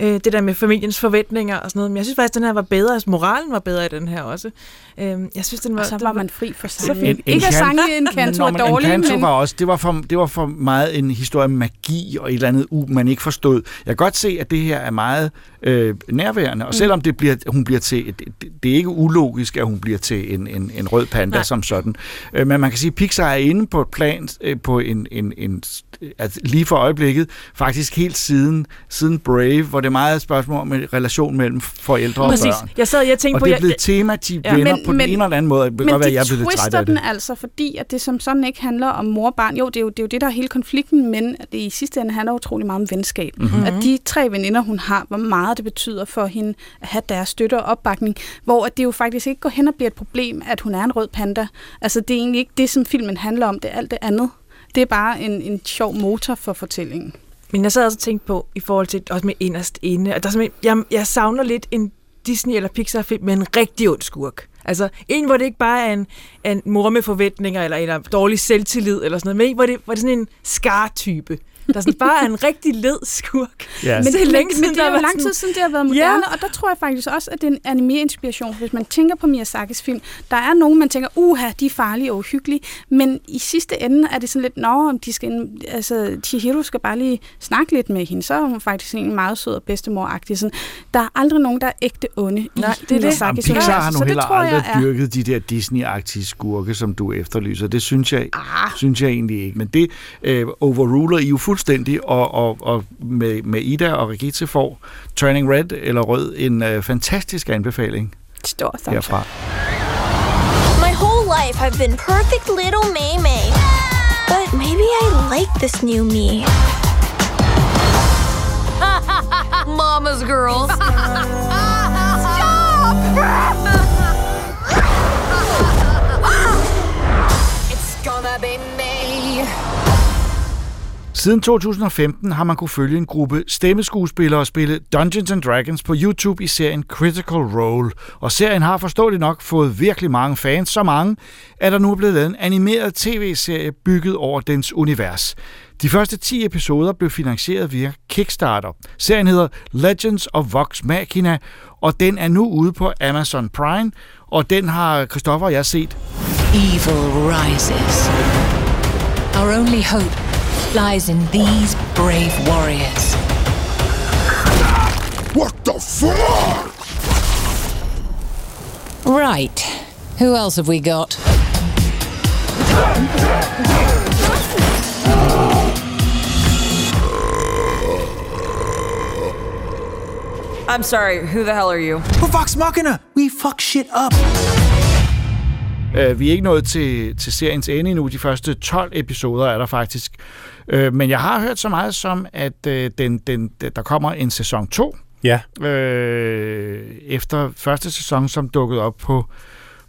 Øh, det der med familiens forventninger og sådan noget. Men jeg synes faktisk, den her var bedre. Altså, moralen var bedre i den her også. Øh, jeg synes, den var... Og så var man fri for sangen. fint. Ikke at sange en kanto er men dårlig, Encanto men... var også, det var, for, det var for meget en historie om magi og et eller andet, u, man ikke forstod. Jeg kan godt se, at det her er meget øh, nærværende, og Mm. selvom det bliver, hun bliver til, det, det er ikke ulogisk, at hun bliver til en, en, en rød panda Nej. som sådan. Øh, men man kan sige, at Pixar er inde på et plan, øh, på en, en, en altså lige for øjeblikket, faktisk helt siden, siden Brave, hvor det er meget et spørgsmål om en relation mellem forældre og Præcis. børn. Jeg sad, jeg tænkte og på... det er jeg- blevet et tema, de Ja. vender Men- på den men- ene eller anden måde. Det kan Men godt være, de at jeg er blevet lidt træt af den det. altså, fordi at det som sådan ikke handler om mor og barn. Jo, det er jo det, er jo det der er hele konflikten, men at det i sidste ende handler utrolig meget om venskab. Mhm. Mm-hmm. At de tre veninder, hun har, hvor meget det betyder for hende at have deres støtte og opbakning, hvor at det jo faktisk ikke går hen og bliver et problem, at hun er en rød panda. Altså, det er egentlig ikke det, som filmen handler om, det er alt det andet. Det er bare en, en sjov motor for fortællingen. Men jeg sad også og tænkte på, i forhold til også med inderst inde, og der er jeg, jeg savner lidt en Disney- eller Pixar-film med en rigtig ond skurk. Altså en, hvor det ikke bare er en, en mor med forventninger, eller, eller dårlig selvtillid, eller sådan noget, men en, hvor det, hvor det er sådan en skar-type. Der sådan bare er en rigtig led skurk. Ja. Men, det er længe men, det der er jo var lang tid siden, det har været moderne, ja. og der tror jeg faktisk også, at det er en anime-inspiration. Hvis man tænker på Miyazakis film, der er nogen, man tænker, uha, de er farlige og uhyggelige, men i sidste ende er det sådan lidt, nå, om de skal, ind- altså, Chihiro skal bare lige snakke lidt med hende, så er hun faktisk en meget sød og bedstemor-agtig. Sådan. Der er aldrig nogen, der er ægte onde i Nej, det er det. Jamen, Miyazakis Pixar har nu heller tror jeg aldrig er- dyrket de der Disney-agtige skurke, som du efterlyser. Det synes jeg, Ah. synes jeg egentlig ikke. Men det øh, overruler I jo fuldstændig, og, og, og med, med Ida og Regitze får Turning Red eller Rød en øh, fantastisk anbefaling Stor herfra. My whole life I've been perfect little May May. But maybe I like this new me. (laughs) Mama's girls. It's gonna be. Siden 2015 har man kunne følge en gruppe stemmeskuespillere spille Dungeons and Dragons på YouTube i serien Critical Role. Og serien har forståeligt nok fået virkelig mange fans, så mange, at der nu er blevet lavet en animeret tv-serie bygget over dens univers. De første 10 episoder blev finansieret via Kickstarter. Serien hedder Legends of Vox Machina, og den er nu ude på Amazon Prime, og den har Christoffer og jeg set. Evil rises. Our only hope lies in these brave warriors. What the fuck? Right. Who else have we got? I'm sorry, who the hell are you? Who Vox Machina? We fuck shit up. Uh, vi er ikke nået til, til seriens ende endnu. De første 12 episoder er der faktisk. Uh, men jeg har hørt så meget som, at uh, den, den, der kommer en sæson 2. Ja. Uh, efter første sæson, som dukkede op på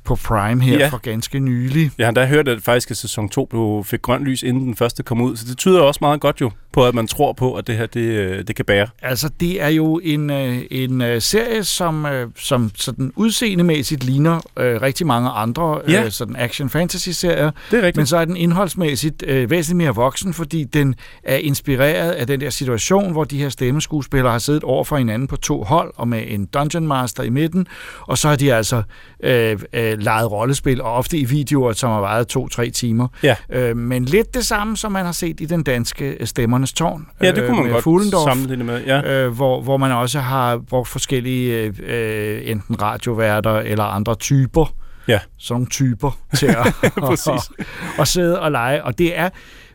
på Prime her ja. for ganske nylig. Jeg har da hørt, at faktisk at sæson 2 blev, fik grønt lys, inden den første kom ud, så det tyder også meget godt jo på, at man tror på, at det her det, det kan bære. Altså, det er jo en, en serie, som, som sådan udseendemæssigt ligner øh, rigtig mange andre ja. øh, sådan action-fantasy-serier. Det er rigtigt. Men så er den indholdsmæssigt øh, væsentligt mere voksen, fordi den er inspireret af den der situation, hvor de her stemmeskuespillere har siddet over for hinanden på to hold, og med en Dungeon Master i midten, og så har de altså øh, øh, leget rollespil, og ofte i videoer, som har varet to-tre timer. Ja. Øh, men lidt det samme, som man har set i den danske Stemmernes Tårn. Ja, det kunne man øh, godt Fuglendorf, sammenligne med. Ja. Øh, hvor, hvor man også har brugt forskellige øh, enten radioværter eller andre typer. Ja. Sådan typer til at, (laughs) at, at, (laughs) at sidde og lege. Og det er,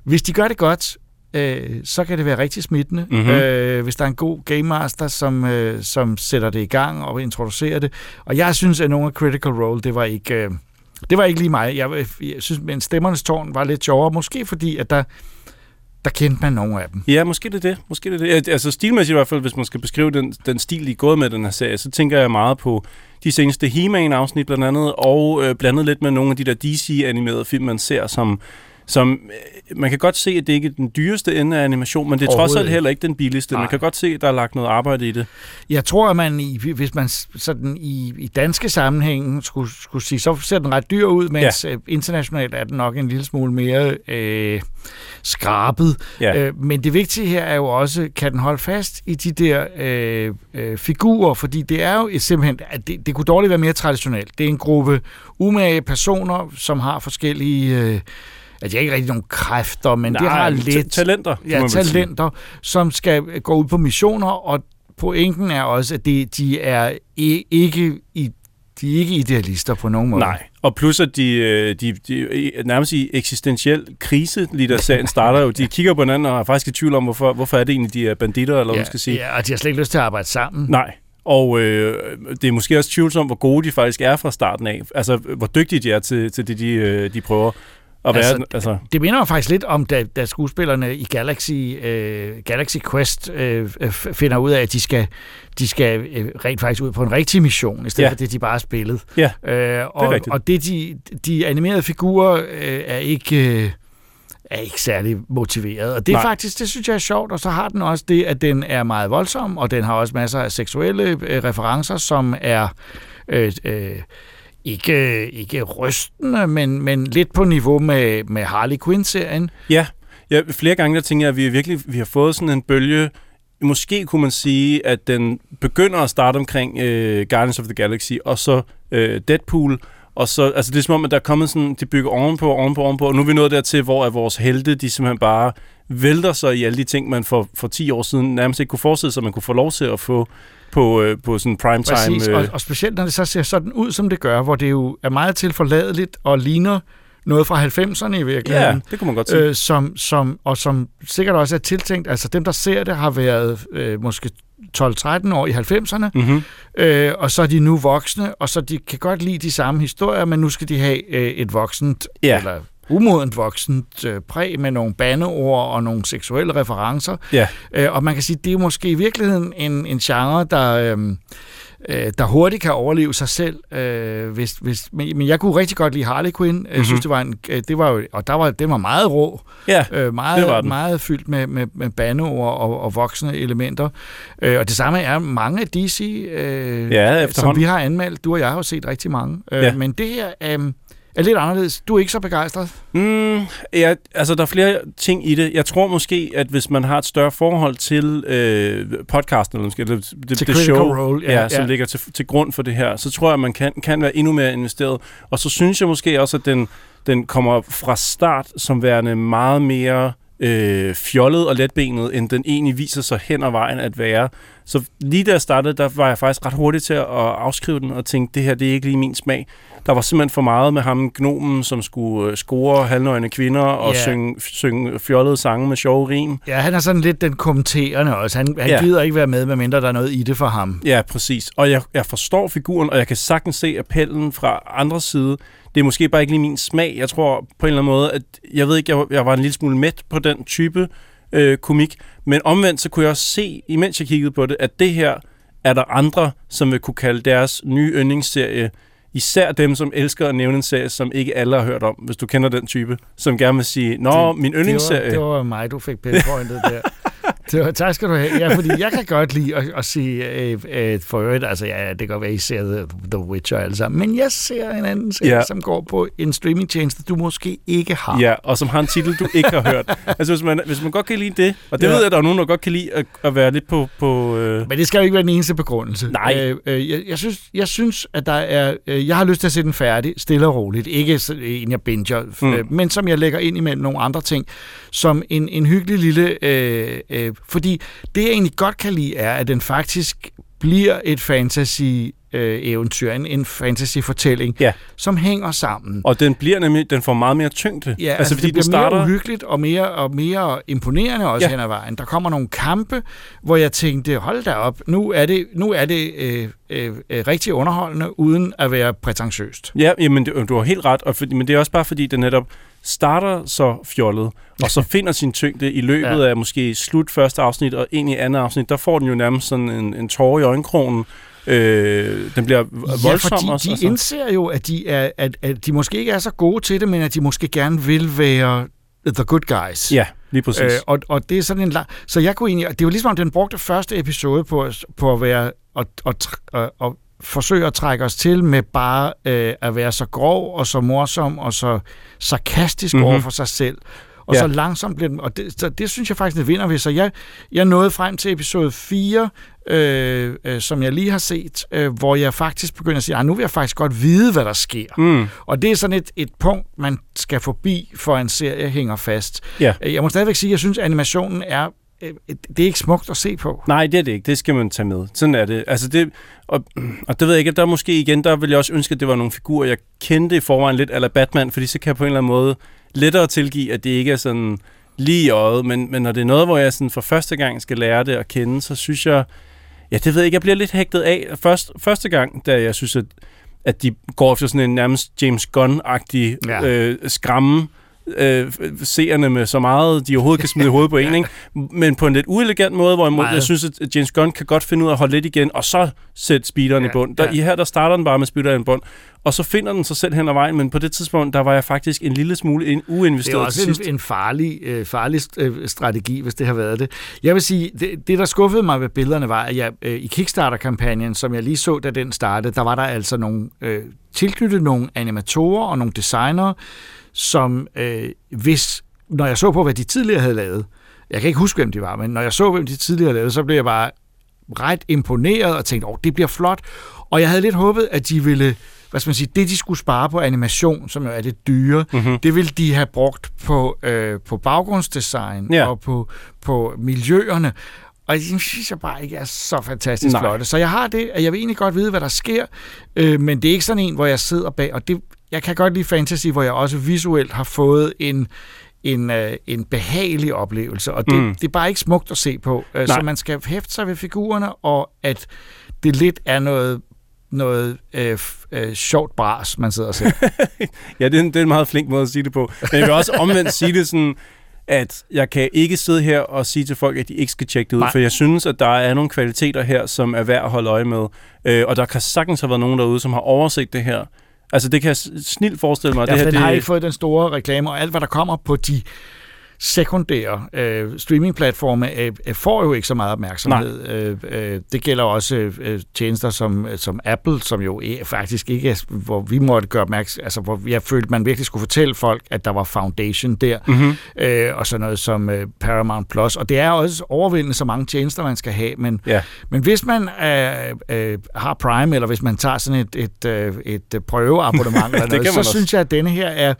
hvis de gør det godt, øh, så kan det være rigtig smittende. Mhm. Mm-hmm. Øh, hvis der er en god game master, som, øh, som sætter det i gang og introducerer det. Og jeg synes, at nogle af Critical Role, det var ikke... Øh, det var ikke lige mig. Jeg, jeg synes, men Stemmernes Tårn var lidt sjovere. Måske fordi, at der, der kendte man nogle af dem. Ja, måske det er det. Måske det er det. Altså stilmæssigt i hvert fald, hvis man skal beskrive den, den stil, de er gået med den her serie, så tænker jeg meget på de seneste He-Man-afsnit blandt andet, og øh, blandet lidt med nogle af de der DC-animerede film, man ser, som som øh, man kan godt se, at det ikke er den dyreste ende af animation, men det er trods alt heller ikke den billigste. Nej. Man kan godt se, at der er lagt noget arbejde i det. Jeg tror, at man, i, hvis man sådan i, i danske sammenhæng skulle, skulle sige, så ser den ret dyr ud, mens ja. internationalt er den nok en lille smule mere øh, skrabet. Ja. Øh, men det vigtige her er jo også, kan den holde fast i de der øh, øh, figurer, fordi det er jo et, simpelthen, at det, det kunne dårligt være mere traditionelt. Det er en gruppe umage personer, som har forskellige... Øh, at jeg ikke rigtig nogen kræfter, men Nej, de har lidt... talenter, Ja, talenter, som skal gå ud på missioner, og pointen er også, at de, de er ikke i de er ikke idealister på nogen måde. Nej, og plus at de, øh, de, de nærmest i eksistentiel krise, lige da sagen starter jo, de kigger på hinanden og er faktisk i tvivl om, hvorfor, hvorfor er det egentlig, de er banditter, eller hvad ja, man skal sige. Ja, og de har slet ikke lyst til at arbejde sammen. Nej, og øh, det er måske også tvivlsomt, hvor gode de faktisk er fra starten af. Altså, hvor dygtige de er til, til det, de, øh, de prøver. Altså, være, altså. Det minder mig faktisk lidt om, da, da skuespillerne i Galaxy, øh, Galaxy Quest øh, finder ud af, at de skal, de skal øh, rent faktisk ud på en rigtig mission, i stedet Ja. for det, de bare har spillet. Ja, øh, og, rigtigt. og det, de, de animerede figurer øh, er ikke... Øh, er ikke særlig motiveret. Og det er faktisk, det synes jeg er sjovt, og så har den også det, at den er meget voldsom, og den har også masser af seksuelle øh, referencer, som er øh, øh, ikke, ikke rystende, men, men lidt på niveau med, med Harley Quinn-serien. Ja, ja, flere gange der tænker jeg, at vi virkelig vi har fået sådan en bølge. Måske kunne man sige, at den begynder at starte omkring øh, Guardians of the Galaxy, og så øh, Deadpool, og så, altså det er som om, at der er kommet sådan, de bygger ovenpå, ovenpå, ovenpå, og nu er vi nået dertil, hvor at vores helte, de simpelthen bare vælter sig i alle de ting, man for, for 10 år siden nærmest ikke kunne forestille sig, at man kunne få lov til at få på, øh, på sådan primetime. Præcis, øh, og, og specielt når det så ser sådan ud, som det gør, hvor det jo er meget tilforladeligt og ligner noget fra 90'erne i virkeligheden. Ja, det kunne man godt sige. Øh, som, som, og som sikkert også er tiltænkt, altså dem, der ser det, har været øh, måske 12-13 år i 90'erne, mm-hmm. øh, og så er de nu voksne, og så de kan godt lide de samme historier, men nu skal de have øh, et voksent, Ja. eller umodent voksent øh, præg med nogle bandeord og nogle seksuelle referencer. Ja. Øh, og man kan sige, det er måske i virkeligheden en, en genre, der... Øh, øh, der hurtigt kan overleve sig selv. Øh, hvis, hvis, men, men jeg kunne rigtig godt lide Harley Quinn. Jeg mm-hmm. synes, det var en, øh, det var jo, og der var, det var meget rå. Ja, øh, meget, det var den. meget fyldt med, med, med bandeord og, og voksne elementer. Øh, og det samme er mange af DC, øh, Ja, som vi har anmeldt. Du og jeg har jo set rigtig mange. Øh, Ja. Men det her øh, er lidt anderledes. Du er ikke så begejstret. Mm, ja, altså der er flere ting i det. Jeg tror måske, at hvis man har et større forhold til øh, podcasten, eller måske det, det, Til det show, Role, ja, ja, ja. som ligger til, til grund for det her, så tror jeg, at man kan, kan være endnu mere investeret. Og så synes jeg måske også, at den, den kommer fra start som værende meget mere øh, fjollet og letbenet, end den egentlig viser sig hen ad vejen at være. Så lige da jeg startede, der var jeg faktisk ret hurtig til at afskrive den og tænke, det her det er ikke lige min smag. Der var simpelthen for meget med ham, gnomen, som skulle øh, score halvnøgne kvinder og Ja. synge, synge fjollede sange med sjove rim. Ja, han er sådan lidt den kommenterende også. Han, han ja. gider ikke være med, medmindre der er noget i det for ham. Ja, præcis. Og jeg, jeg forstår figuren, og jeg kan sagtens se appellen fra andre side. Det er måske bare ikke lige min smag. Jeg tror på en eller anden måde, at jeg ved ikke, jeg, jeg var en lille smule mæt på den type øh, komik. Men omvendt, så kunne jeg også se, imens jeg kiggede på det, at det her er der andre, som vil kunne kalde deres nye yndlingsserie. Især dem, som elsker at nævne en serie, som ikke alle har hørt om, hvis du kender den type, som gerne vil sige, Nå, min yndlingsserie. Det var, det var mig, du fik pinpointet der. (laughs) Det var, tak skal du have. Ja, fordi jeg kan godt lide at, at sige, øh, øh, for øvrigt, altså ja, det kan godt være, at I ser The, The Witcher alle sammen, men jeg ser en anden serie, Ja. som går på en streamingtjeneste, du måske ikke har. Ja, og som har en titel, du ikke har hørt. (laughs) Altså, hvis man, hvis man godt kan lide det, og det Ja. ved jeg, at der er nogen, der godt kan lide at, at være lidt på... på øh... Men det skal jo ikke være den eneste begrundelse. Nej. Øh, øh, jeg, jeg, synes, jeg synes, at der er... Øh, jeg har lyst til at se den færdig, stille og roligt. Ikke en, jeg binger, mm. øh, men som jeg lægger ind imellem nogle andre ting. Som en, en hyggelig lille... Øh, øh, fordi det, jeg egentlig godt kan lide, er, at den faktisk bliver et fantasy-eventyr, en, en fantasy-fortælling, ja. som hænger sammen. Og den bliver nemlig, den får meget mere tyngde. Ja, altså, altså fordi det bliver den starter... mere uhyggeligt og mere, og mere imponerende også Ja. hen ad vejen. Der kommer nogle kampe, hvor jeg tænkte, hold da op, nu er det, nu er det øh, øh, øh, rigtig underholdende, uden at være prætentiøst. Ja, jamen, du har helt ret, og fordi, men det er også bare fordi, det netop starter så fjollet, og så (laughs) finder sin tyngde i løbet Ja. af måske slut første afsnit og ind i andet afsnit. Der får den jo nærmest sådan en, en tårer i øjenkrogen. Øh, den bliver voldsom ja, fordi også. de altså. indser jo, at de, er, at, at de måske ikke er så gode til det, men at de måske gerne vil være the good guys. Ja, lige præcis. Øh, og, og det er sådan en lang... Så jeg kunne egentlig... Det var ligesom, om den brugte første episode på, at- på at være... Og, og, og, og forsøge at trække os til med bare øh, at være så grov og så morsom og så sarkastisk Mhm. mm-hmm. over for sig selv. Og Ja. så langsomt blev den, og det, så det synes jeg faktisk, det vinder ved. Så jeg, jeg nåede frem til episode 4, øh, øh, som jeg lige har set, øh, hvor jeg faktisk begynder at sige, "Ah, nu vil jeg faktisk godt vide, hvad der sker. Mm. Og det er sådan et, et punkt, man skal forbi, for en serie hænger fast. Ja. Jeg må stadigvæk sige, at jeg synes, at animationen er det er ikke smukt at se på. Nej, det er det ikke. Det skal man tage med. Sådan er det. Altså det og, og det ved jeg ikke, der måske igen, der vil jeg også ønske, at det var nogle figurer, jeg kendte i forvejen lidt, eller Batman, fordi så kan jeg på en eller anden måde lettere tilgive, at det ikke er sådan lige i øjet, men, men når det er noget, hvor jeg sådan for første gang skal lære det at kende, så synes jeg, ja, det ved jeg ikke, jeg bliver lidt hægtet af. Først, første gang, da jeg synes, at, at de går efter sådan en nærmest James Gunn-agtig Ja. øh, skræmme, øh, seerne med så meget, de overhovedet kan smide (laughs) hovedet på en, ikke? men på en lidt uelegant måde, hvor jeg, Meget. jeg synes, at James Gunn kan godt finde ud af at holde lidt igen, og så sætte speederen ja, i bund. Der, ja. I her, der starter den bare med speederen i bund, og så finder den sig selv hen ad vejen, men på det tidspunkt, der var jeg faktisk en lille smule in- Det er uinvesteret også en, en farlig, øh, farlig øh, strategi, hvis det har været det. Jeg vil sige, det, det der skuffede mig ved billederne var, at jeg, øh, i Kickstarter-kampagnen, som jeg lige så, da den startede, der var der altså nogle øh, tilknyttet nogle animatorer og nogle designere, som øh, hvis, når jeg så på, hvad de tidligere havde lavet, jeg kan ikke huske, hvem de var, men når jeg så, hvem de tidligere havde lavet, så blev jeg bare ret imponeret og tænkte, åh, det bliver flot. Og jeg havde lidt håbet, at de ville, hvad skal man sige, det de skulle spare på animation, som jo er det dyre, Mhm. mm-hmm. det ville de have brugt på, øh, på baggrundsdesign Ja. og på, på miljøerne. Og det synes jeg bare ikke er så fantastisk Nej. flotte. Så jeg har det, at jeg vil egentlig godt vide, hvad der sker, øh, men det er ikke sådan en, hvor jeg sidder bag, og det, jeg kan godt lide fantasy, hvor jeg også visuelt har fået en, en, øh, en behagelig oplevelse, og det, Mm. det er bare ikke smukt at se på. Øh, Nej. så man skal hæfte sig ved figurerne, og at det lidt er noget noget øh, øh, sjovt bras, man sidder og ser. (laughs) ja, det er, en, det er en meget flink måde at sige det på. Men jeg vil også omvendt sige det sådan, at jeg kan ikke sidde her og sige til folk, at de ikke skal tjekke det ud, Nej. for jeg synes, at der er nogle kvaliteter her, som er værd at holde øje med. Øh, og der kan sagtens have været nogen derude, som har overset det her. Altså, det kan jeg snilt forestille mig. Ja, det her, den det... har ikke fået den store reklame, og alt, hvad der kommer på de sekundære øh, streamingplatforme øh, øh, får jo ikke så meget opmærksomhed. Øh, øh, det gælder også øh, tjenester som, som Apple, som jo er, faktisk ikke er, hvor vi måtte gøre opmærksom, altså hvor jeg følte, man virkelig skulle fortælle folk, at der var Foundation der, mm-hmm. øh, og sådan noget som øh, Paramount Plus. Og det er også overvældende så mange tjenester, man skal have, men, ja. men hvis man øh, øh, har Prime, eller hvis man tager sådan et, et, øh, et, prøveabonnement, (laughs) eller noget, så synes jeg, at denne her er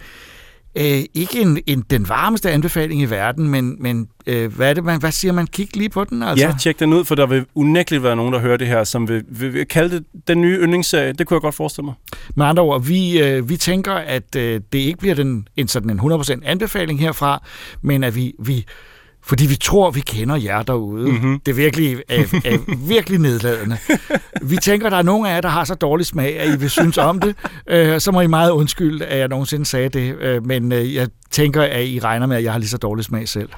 øh, ikke en, en, den varmeste anbefaling i verden, men, men øh, hvad, er det, man, hvad siger man? Kig lige på den. Altså. Ja, tjek den ud, for der vil unægteligt være nogen, der hører det her, som vil, vil, vil kalde det den nye yndlingsserie. Det kunne jeg godt forestille mig. Med andre ord, vi, øh, vi tænker, at øh, det ikke bliver den, en sådan en 100% anbefaling herfra, men at vi, vi fordi vi tror, vi kender jer derude. Mm-hmm. Det er virkelig, er, er (laughs) virkelig nedladende. Vi tænker, at der er nogen af jer, der har så dårlig smag, at I vil synes om det. Øh, så må I meget undskylde, at jeg nogensinde sagde det. Øh, men øh, jeg tænker, at I regner med, at jeg har lige så dårlig smag selv.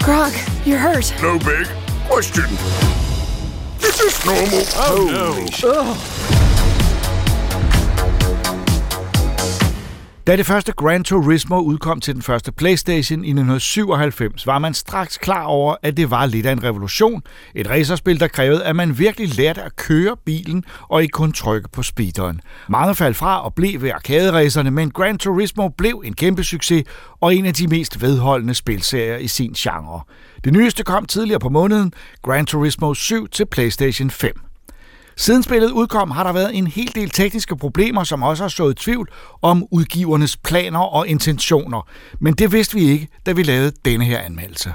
Grog, you're hurt. No big question. Is this normal? Oh, no. Ugh. Da det første Gran Turismo udkom til den første PlayStation i 1997, var man straks klar over, at det var lidt af en revolution. Et racerspil, der krævede, at man virkelig lærte at køre bilen og ikke kun trykke på speederen. Mange faldt fra og blev ved arcade men Gran Turismo blev en kæmpe succes og en af de mest vedholdende spilserier i sin genre. Det nyeste kom tidligere på måneden, Gran Turismo 7 til PlayStation 5. Siden spillet udkom, har der været en hel del tekniske problemer, som også har sået tvivl om udgivernes planer og intentioner. Men det vidste vi ikke, da vi lavede denne her anmeldelse.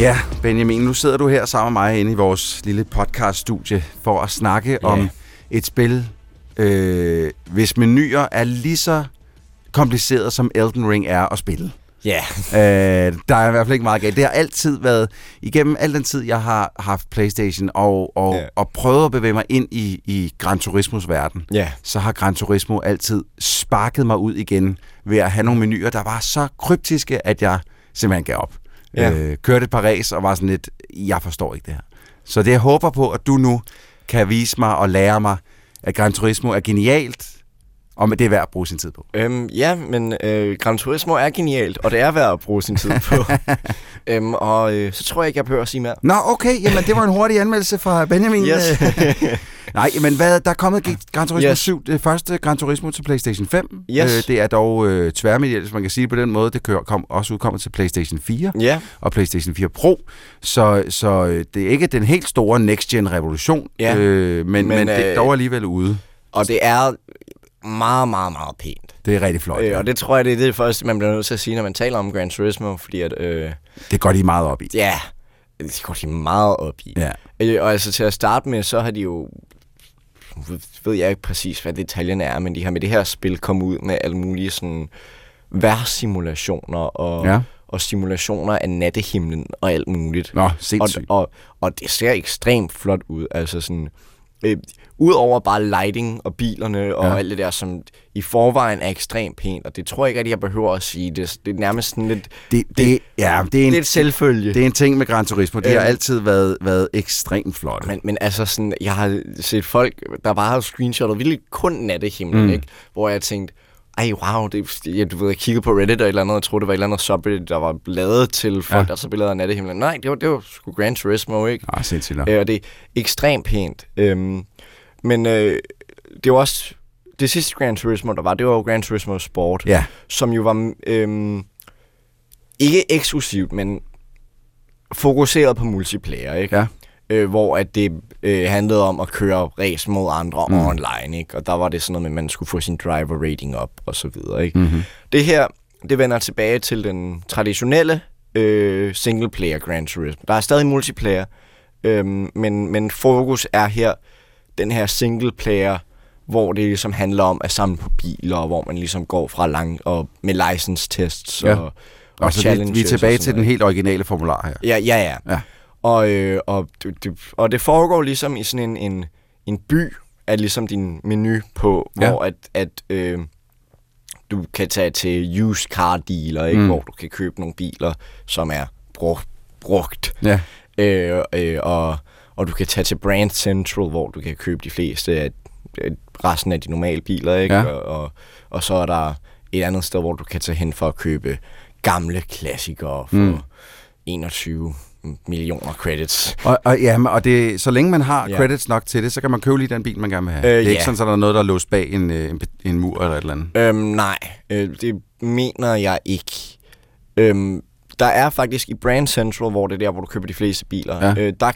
Ja, Benjamin, nu sidder du her sammen med mig inde i vores lille podcaststudie for at snakke ja. om et spil, øh, hvis menuer er lige så kompliceret som Elden Ring er at spille. Ja. Yeah. øh, der er i hvert fald ikke meget galt. Det har altid været, igennem al den tid, jeg har haft Playstation og, og, yeah. og prøvet at bevæge mig ind i, i Gran Turismos verden, yeah. så har Gran Turismo altid sparket mig ud igen ved at have nogle menuer, der var så kryptiske, at jeg simpelthen gav op. Ja. Øh, kørte et par ræs og var sådan lidt, jeg forstår ikke det her. Så det jeg håber på, at du nu kan vise mig og lære mig, at Gran Turismo er genialt, og det er værd at bruge sin tid på. Øhm, ja, men øh, Gran Turismo er genialt, og det er værd at bruge sin tid på. (laughs) øhm, og øh, så tror jeg ikke, jeg behøver at sige mere. Nå, okay. Jamen, det var en hurtig anmeldelse fra Benjamin. Yes. (laughs) Nej, men hvad, der er kommet Gran Turismo yes. 7, det første Gran Turismo til PlayStation 5. Yes. Øh, det er dog øh, tværmedielt, hvis man kan sige det på den måde. Det kører, kom, også udkommet til PlayStation 4 yeah. og PlayStation 4 Pro. Så, så øh, det er ikke den helt store next-gen revolution, ja. øh, men, men, men det er dog alligevel ude. Og det er meget, meget, meget pænt. Det er rigtig flot. Øh, og det tror jeg, det er det første, man bliver nødt til at sige, når man taler om Gran Turismo, fordi at... Øh, det går de meget op i. Ja, det går de meget op i. Ja. Øh, og altså til at starte med, så har de jo ved jeg ikke præcis, hvad detaljerne er, men de har med det her spil kommet ud med alle mulige sådan værsimulationer og, ja. og simulationer af nattehimlen og alt muligt. Nå, sindssygt. Og, og, og det ser ekstremt flot ud. Altså sådan, øh, Udover bare lighting og bilerne og ja. alt det der, som i forvejen er ekstremt pænt, og det tror jeg ikke, at jeg behøver at sige. Det, det er nærmest sådan lidt... Det, det, det, ja, det er en, lidt selvfølge. Det er en ting med Gran Turismo. Det øh, har altid været, været ekstremt flot. Men, men altså, sådan, jeg har set folk, der bare har screenshotet virkelig kun nattehimlen, mm. ikke? Hvor jeg tænkte, ej, wow, det, ja, du ved, jeg kiggede på Reddit og et eller andet, og troede, det var et eller andet subreddit, der var lavet til folk, ja. der så billeder af nattehimlen. Nej, det var, det var sgu Gran Turismo, ikke? Ah, sindssygt. Øh, og det er ekstremt pænt. Øhm, men øh, det var også... Det sidste Gran Turismo, der var, det var jo Gran Turismo Sport. Ja. Som jo var... Øh, ikke eksklusivt, men fokuseret på multiplayer, ikke? Ja. Øh, hvor at det øh, handlede om at køre race mod andre mm. online, ikke? Og der var det sådan noget med, at man skulle få sin driver rating op, og så videre, ikke? Mm-hmm. Det her, det vender tilbage til den traditionelle øh, single player Gran Turismo. Der er stadig multiplayer, Øhm, men, men fokus er her den her single player, hvor det ligesom handler om at samle på biler, og hvor man ligesom går fra lang og med license tests Ja. og, og, Og så vi, vi er tilbage til den helt originale formular her. Ja, ja, ja. Ja. Og, øh, og, det, og det foregår ligesom i sådan en, en, en by, er ligesom din menu på, Ja. hvor at, at øh, du kan tage til used car dealer, ikke? Mm. Hvor du kan købe nogle biler, som er brugt. brugt. Ja. Øh, øh, og, og du kan tage til Brand Central, hvor du kan købe de fleste af resten af de normale biler, ikke? Ja. Og, og, og så er der et andet sted, hvor du kan tage hen for at købe gamle klassikere for mm. 21 millioner credits. Og, og, ja, og det, så længe man har Ja. credits nok til det, så kan man købe lige den bil, man gerne vil have. Øh, det er ikke ja. sådan, at der er noget, der er låst bag en, øh, en, en mur eller et eller andet. Øhm, nej, øh, det mener jeg ikke. Øhm, der er faktisk i Brand Central, hvor det er der, hvor du køber de fleste biler, Ja. øh, der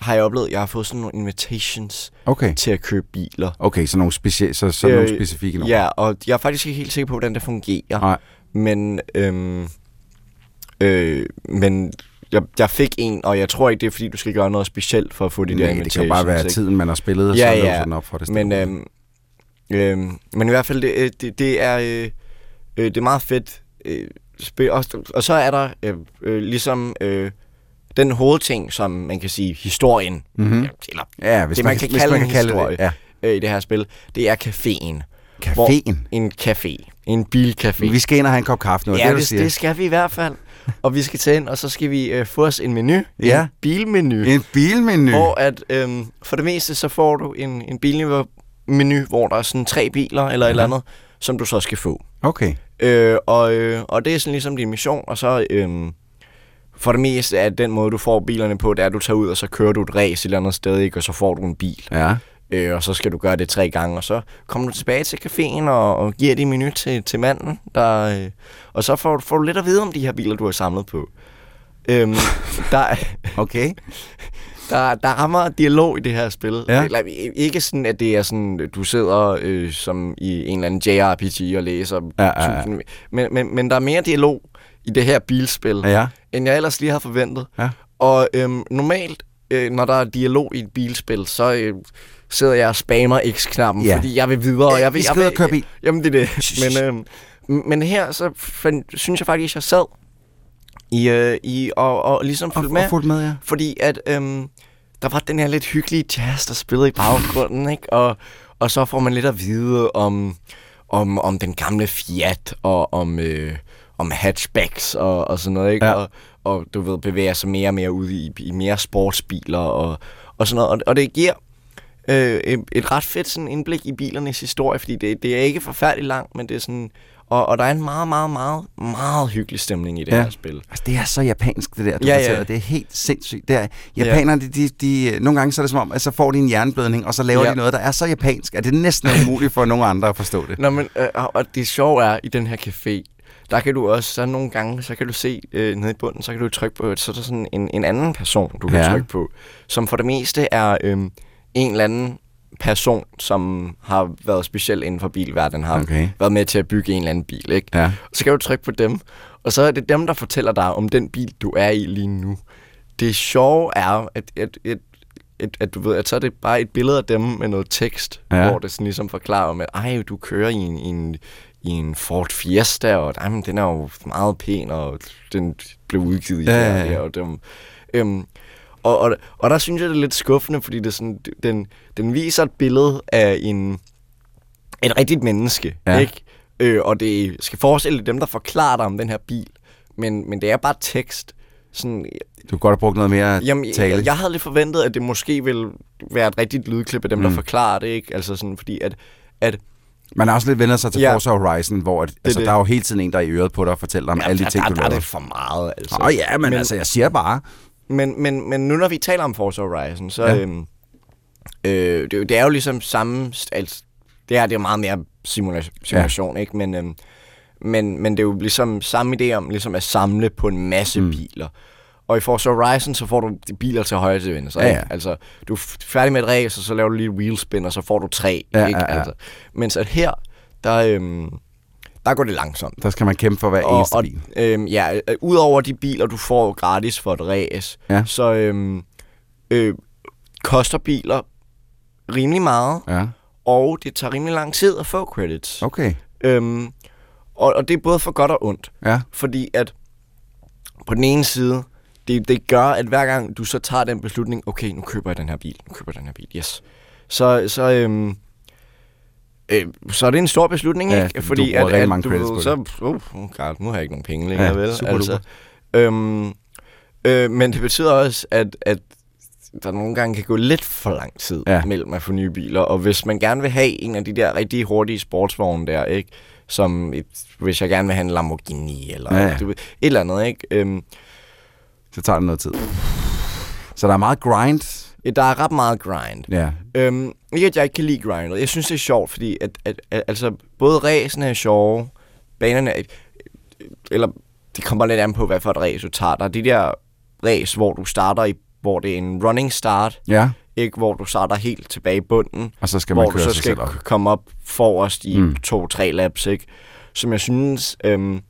har jeg oplevet, at jeg har fået sådan nogle invitations Okay. til at købe biler. Okay, så nogle, specie- så, så nogle specifikke nogle. Ja, og jeg er faktisk ikke helt sikker på, hvordan det fungerer. Nej. Men, øhm, øh, men jeg, jeg fik en, og jeg tror ikke, det er, fordi du skal gøre noget specielt for at få de der Nej, invitations. det kan jo bare være ikke? tiden, man har spillet, og ja, så ja. den op for det. Men, øhm, øhm, men i hvert fald, det, øh, det, det er øh, øh, det er meget fedt. Øh, spil, og, og så er der øh, øh, ligesom øh, den hovedting, som man kan sige, historien, Mhm. ja, eller Ja, hvis det man man, kan- kan kalde man en kan kalde det, historie ja. øh, i det her spil, det er caféen. Caféen? En café. En bilcafé. Vi skal ind og have en kop kaffe nu, Ja, det, det, det skal vi i hvert fald. Og vi skal tage ind, og så skal vi øh, få os en menu. Ja. En bilmenu. En bilmenu. Hvor at, øhm, for det meste, så får du en, en bilmenu, hvor der er sådan tre biler eller et eller andet, som du så skal få. Okay. Øh, og, øh, og det er sådan ligesom din mission, og så øhm, for det meste er den måde, du får bilerne på, det er, at du tager ud, og så kører du et race et eller andet sted, ikke? og så får du en bil. Ja. Øh, og så skal du gøre det tre gange, og så kommer du tilbage til caféen og, og giver din menu til, til manden, der, øh, og så får, får du lidt at vide om de her biler, du har samlet på. Øhm, (laughs) der, okay. (laughs) Der, der rammer dialog i det her spil. Ja. Eller, ikke sådan, at det er sådan, du sidder øh, som i en eller anden JRPG og læser. Ja, ja, ja. tusind- Men, men, men der er mere dialog i det her bilspil, Ja. end jeg ellers lige havde forventet. Ja. Og øhm, normalt, øh, når der er dialog i et bilspil, så øh, sidder jeg og spammer X-knappen, Ja. fordi jeg vil videre. og Jeg vil, Vi skal jeg vil, og køre bil. Jamen, det er det. Men, øhm, men her, så fandt, synes jeg faktisk, jeg sad i, øh, i og, og ligesom fulgte og med. fulgte med, ja. Fordi at øhm, der var den her lidt hyggelige jazz, der spillede i baggrunden, (laughs) ikke? Og, og så får man lidt at vide om, om, om den gamle Fiat, og om, øh, om hatchbacks og, og sådan noget, ikke? Ja. Og, og du ved, bevæger sig mere og mere ud i, i mere sportsbiler og, og sådan noget. Og, og det giver øh, et, et ret fedt sådan indblik i bilernes historie, fordi det, det er ikke forfærdeligt langt, men det er sådan... Og, og der er en meget, meget, meget, meget hyggelig stemning i det Ja. her spil. Altså, det er så japansk, det der, du Ja, ja, ja. fortæller. Det er helt sindssygt. Det er, japanerne, de, de, de, nogle gange så er det som om, at så får de en hjerneblødning, og så laver Ja. de noget, der er så japansk, at det er næsten umuligt for nogen andre at forstå det. Nå, men, øh, og det sjove er, i den her café, der kan du også, så nogle gange, så kan du se øh, nede i bunden, så kan du trykke på, så er der sådan en, en anden person, du kan Ja. trykke på, som for det meste er øh, en eller anden person, som har været speciel inden for bilverdenen, har Okay. været med til at bygge en eller anden bil, ikke? Ja. Så kan du trykke på dem, og så er det dem, der fortæller dig om den bil, du er i lige nu. Det sjove er, at, at, at, at, at du ved, at så er det bare et billede af dem med noget tekst, ja. hvor det sådan ligesom forklarer om, at ej, du kører i en, i en, i en Ford Fiesta, og ej, men den er jo meget pæn, og den blev udgivet i Ja, ja, ja, ja. og dem, øhm, og, og, og der synes jeg, det er lidt skuffende, fordi det sådan, den, den viser et billede af en, et rigtigt menneske, Ja. ikke? Øh, og det skal forestille dem, der forklarer dig om den her bil, men, men det er bare tekst. Sådan, Du kunne godt have brugt noget mere Jamen, tale. jeg, jeg havde lidt forventet, at det måske ville være et rigtigt lydklip af dem, mm. der forklarer det, ikke? Altså sådan, fordi at, at Man har også lidt vendt sig til Ja. Forza Horizon, hvor at, altså, det. der er jo hele tiden en, der er i øret på dig og fortæller om Ja, alle de der- ting, der- du der er laver. det for meget, altså. Åh ja, men, men altså, jeg siger bare. Men, men, men nu når vi taler om Forza Horizon, så... Ja. Øhm, øh, det, er jo- det er jo ligesom samme... Altså, det her det er meget mere simula- simulation, ja. ikke? Men, øhm, men, men det er jo ligesom samme idé om ligesom at samle på en masse mm. biler. Og i Forza Horizon, så får du de biler til højre til venstre. Ja, ikke? ja. Altså, du er færdig med et race, og så laver du lige et wheelspin, og så får du tre. Ja, ikke? ja, ja. Altså, mens at her, der, øhm, der går det langsomt. Der skal man kæmpe for hver Og, eneste og, bil. øhm, ja, øh, udover de biler, du får gratis for et race, Ja. så, øhm, øh, koster biler rimelig meget, ja. og det tager rimelig lang tid at få credits. Okay. Øhm, og, og det er både for godt og ondt. Ja. Fordi at på den ene side, det, det gør, at hver gang du så tager den beslutning, okay, nu køber jeg den her bil, nu køber jeg den her bil, yes. Så, så, øhm, øh, så er det en stor beslutning, Ja, ikke? du Fordi bruger at, at mange du ved, så, uh, oh God, nu har jeg ikke nogen penge længere, Ja, vel? super altså, øhm, øh, men det betyder også, at, at der nogle gange kan gå lidt for lang tid Ja. mellem at få nye biler, og hvis man gerne vil have en af de der rigtig hurtige sportsvogne der, ikke? Som et, hvis jeg gerne vil have en Lamborghini, eller Ja. Du, ved, et eller andet, ikke? Øhm, Så tager det noget tid. Så der er meget grind. Ja, der er ret meget grind. Ja. Øhm, ikke at jeg ikke kan lide grindet. Jeg synes, det er sjovt, fordi at, at, at altså, både ræsene er sjove, banerne er... Eller det kommer lidt an på, hvad for et race du tager. Der er de der race, hvor du starter i hvor det er en running start, Ja. ikke hvor du starter helt tilbage i bunden, Og så skal hvor man du køre så sig skal selv op. komme op forrest i mm. to-tre laps, ikke? Som jeg synes øhm,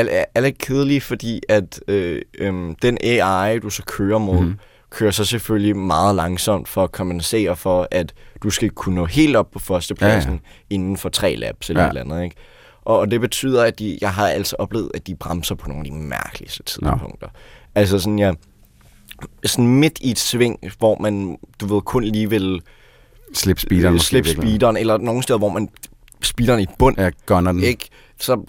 er, er, er lidt kedelig, fordi at øh, øhm, den AI, du så kører mod, mm. kører så selvfølgelig meget langsomt for at kompensere for, at du skal kunne nå helt op på førstepladsen Ja, ja, ja. inden for tre laps eller Ja. ja. et eller andet, ikke? Og, og det betyder, at de, jeg har altså oplevet, at de bremser på nogle af de mærkeligste tidspunkter. Altså sådan, jeg, sådan midt i et sving, hvor man, du ved, kun lige vil Slip speederen. øh, slip speederen, eller nogle steder, hvor man speederen i bund, Ja, gunner den. ikke? Så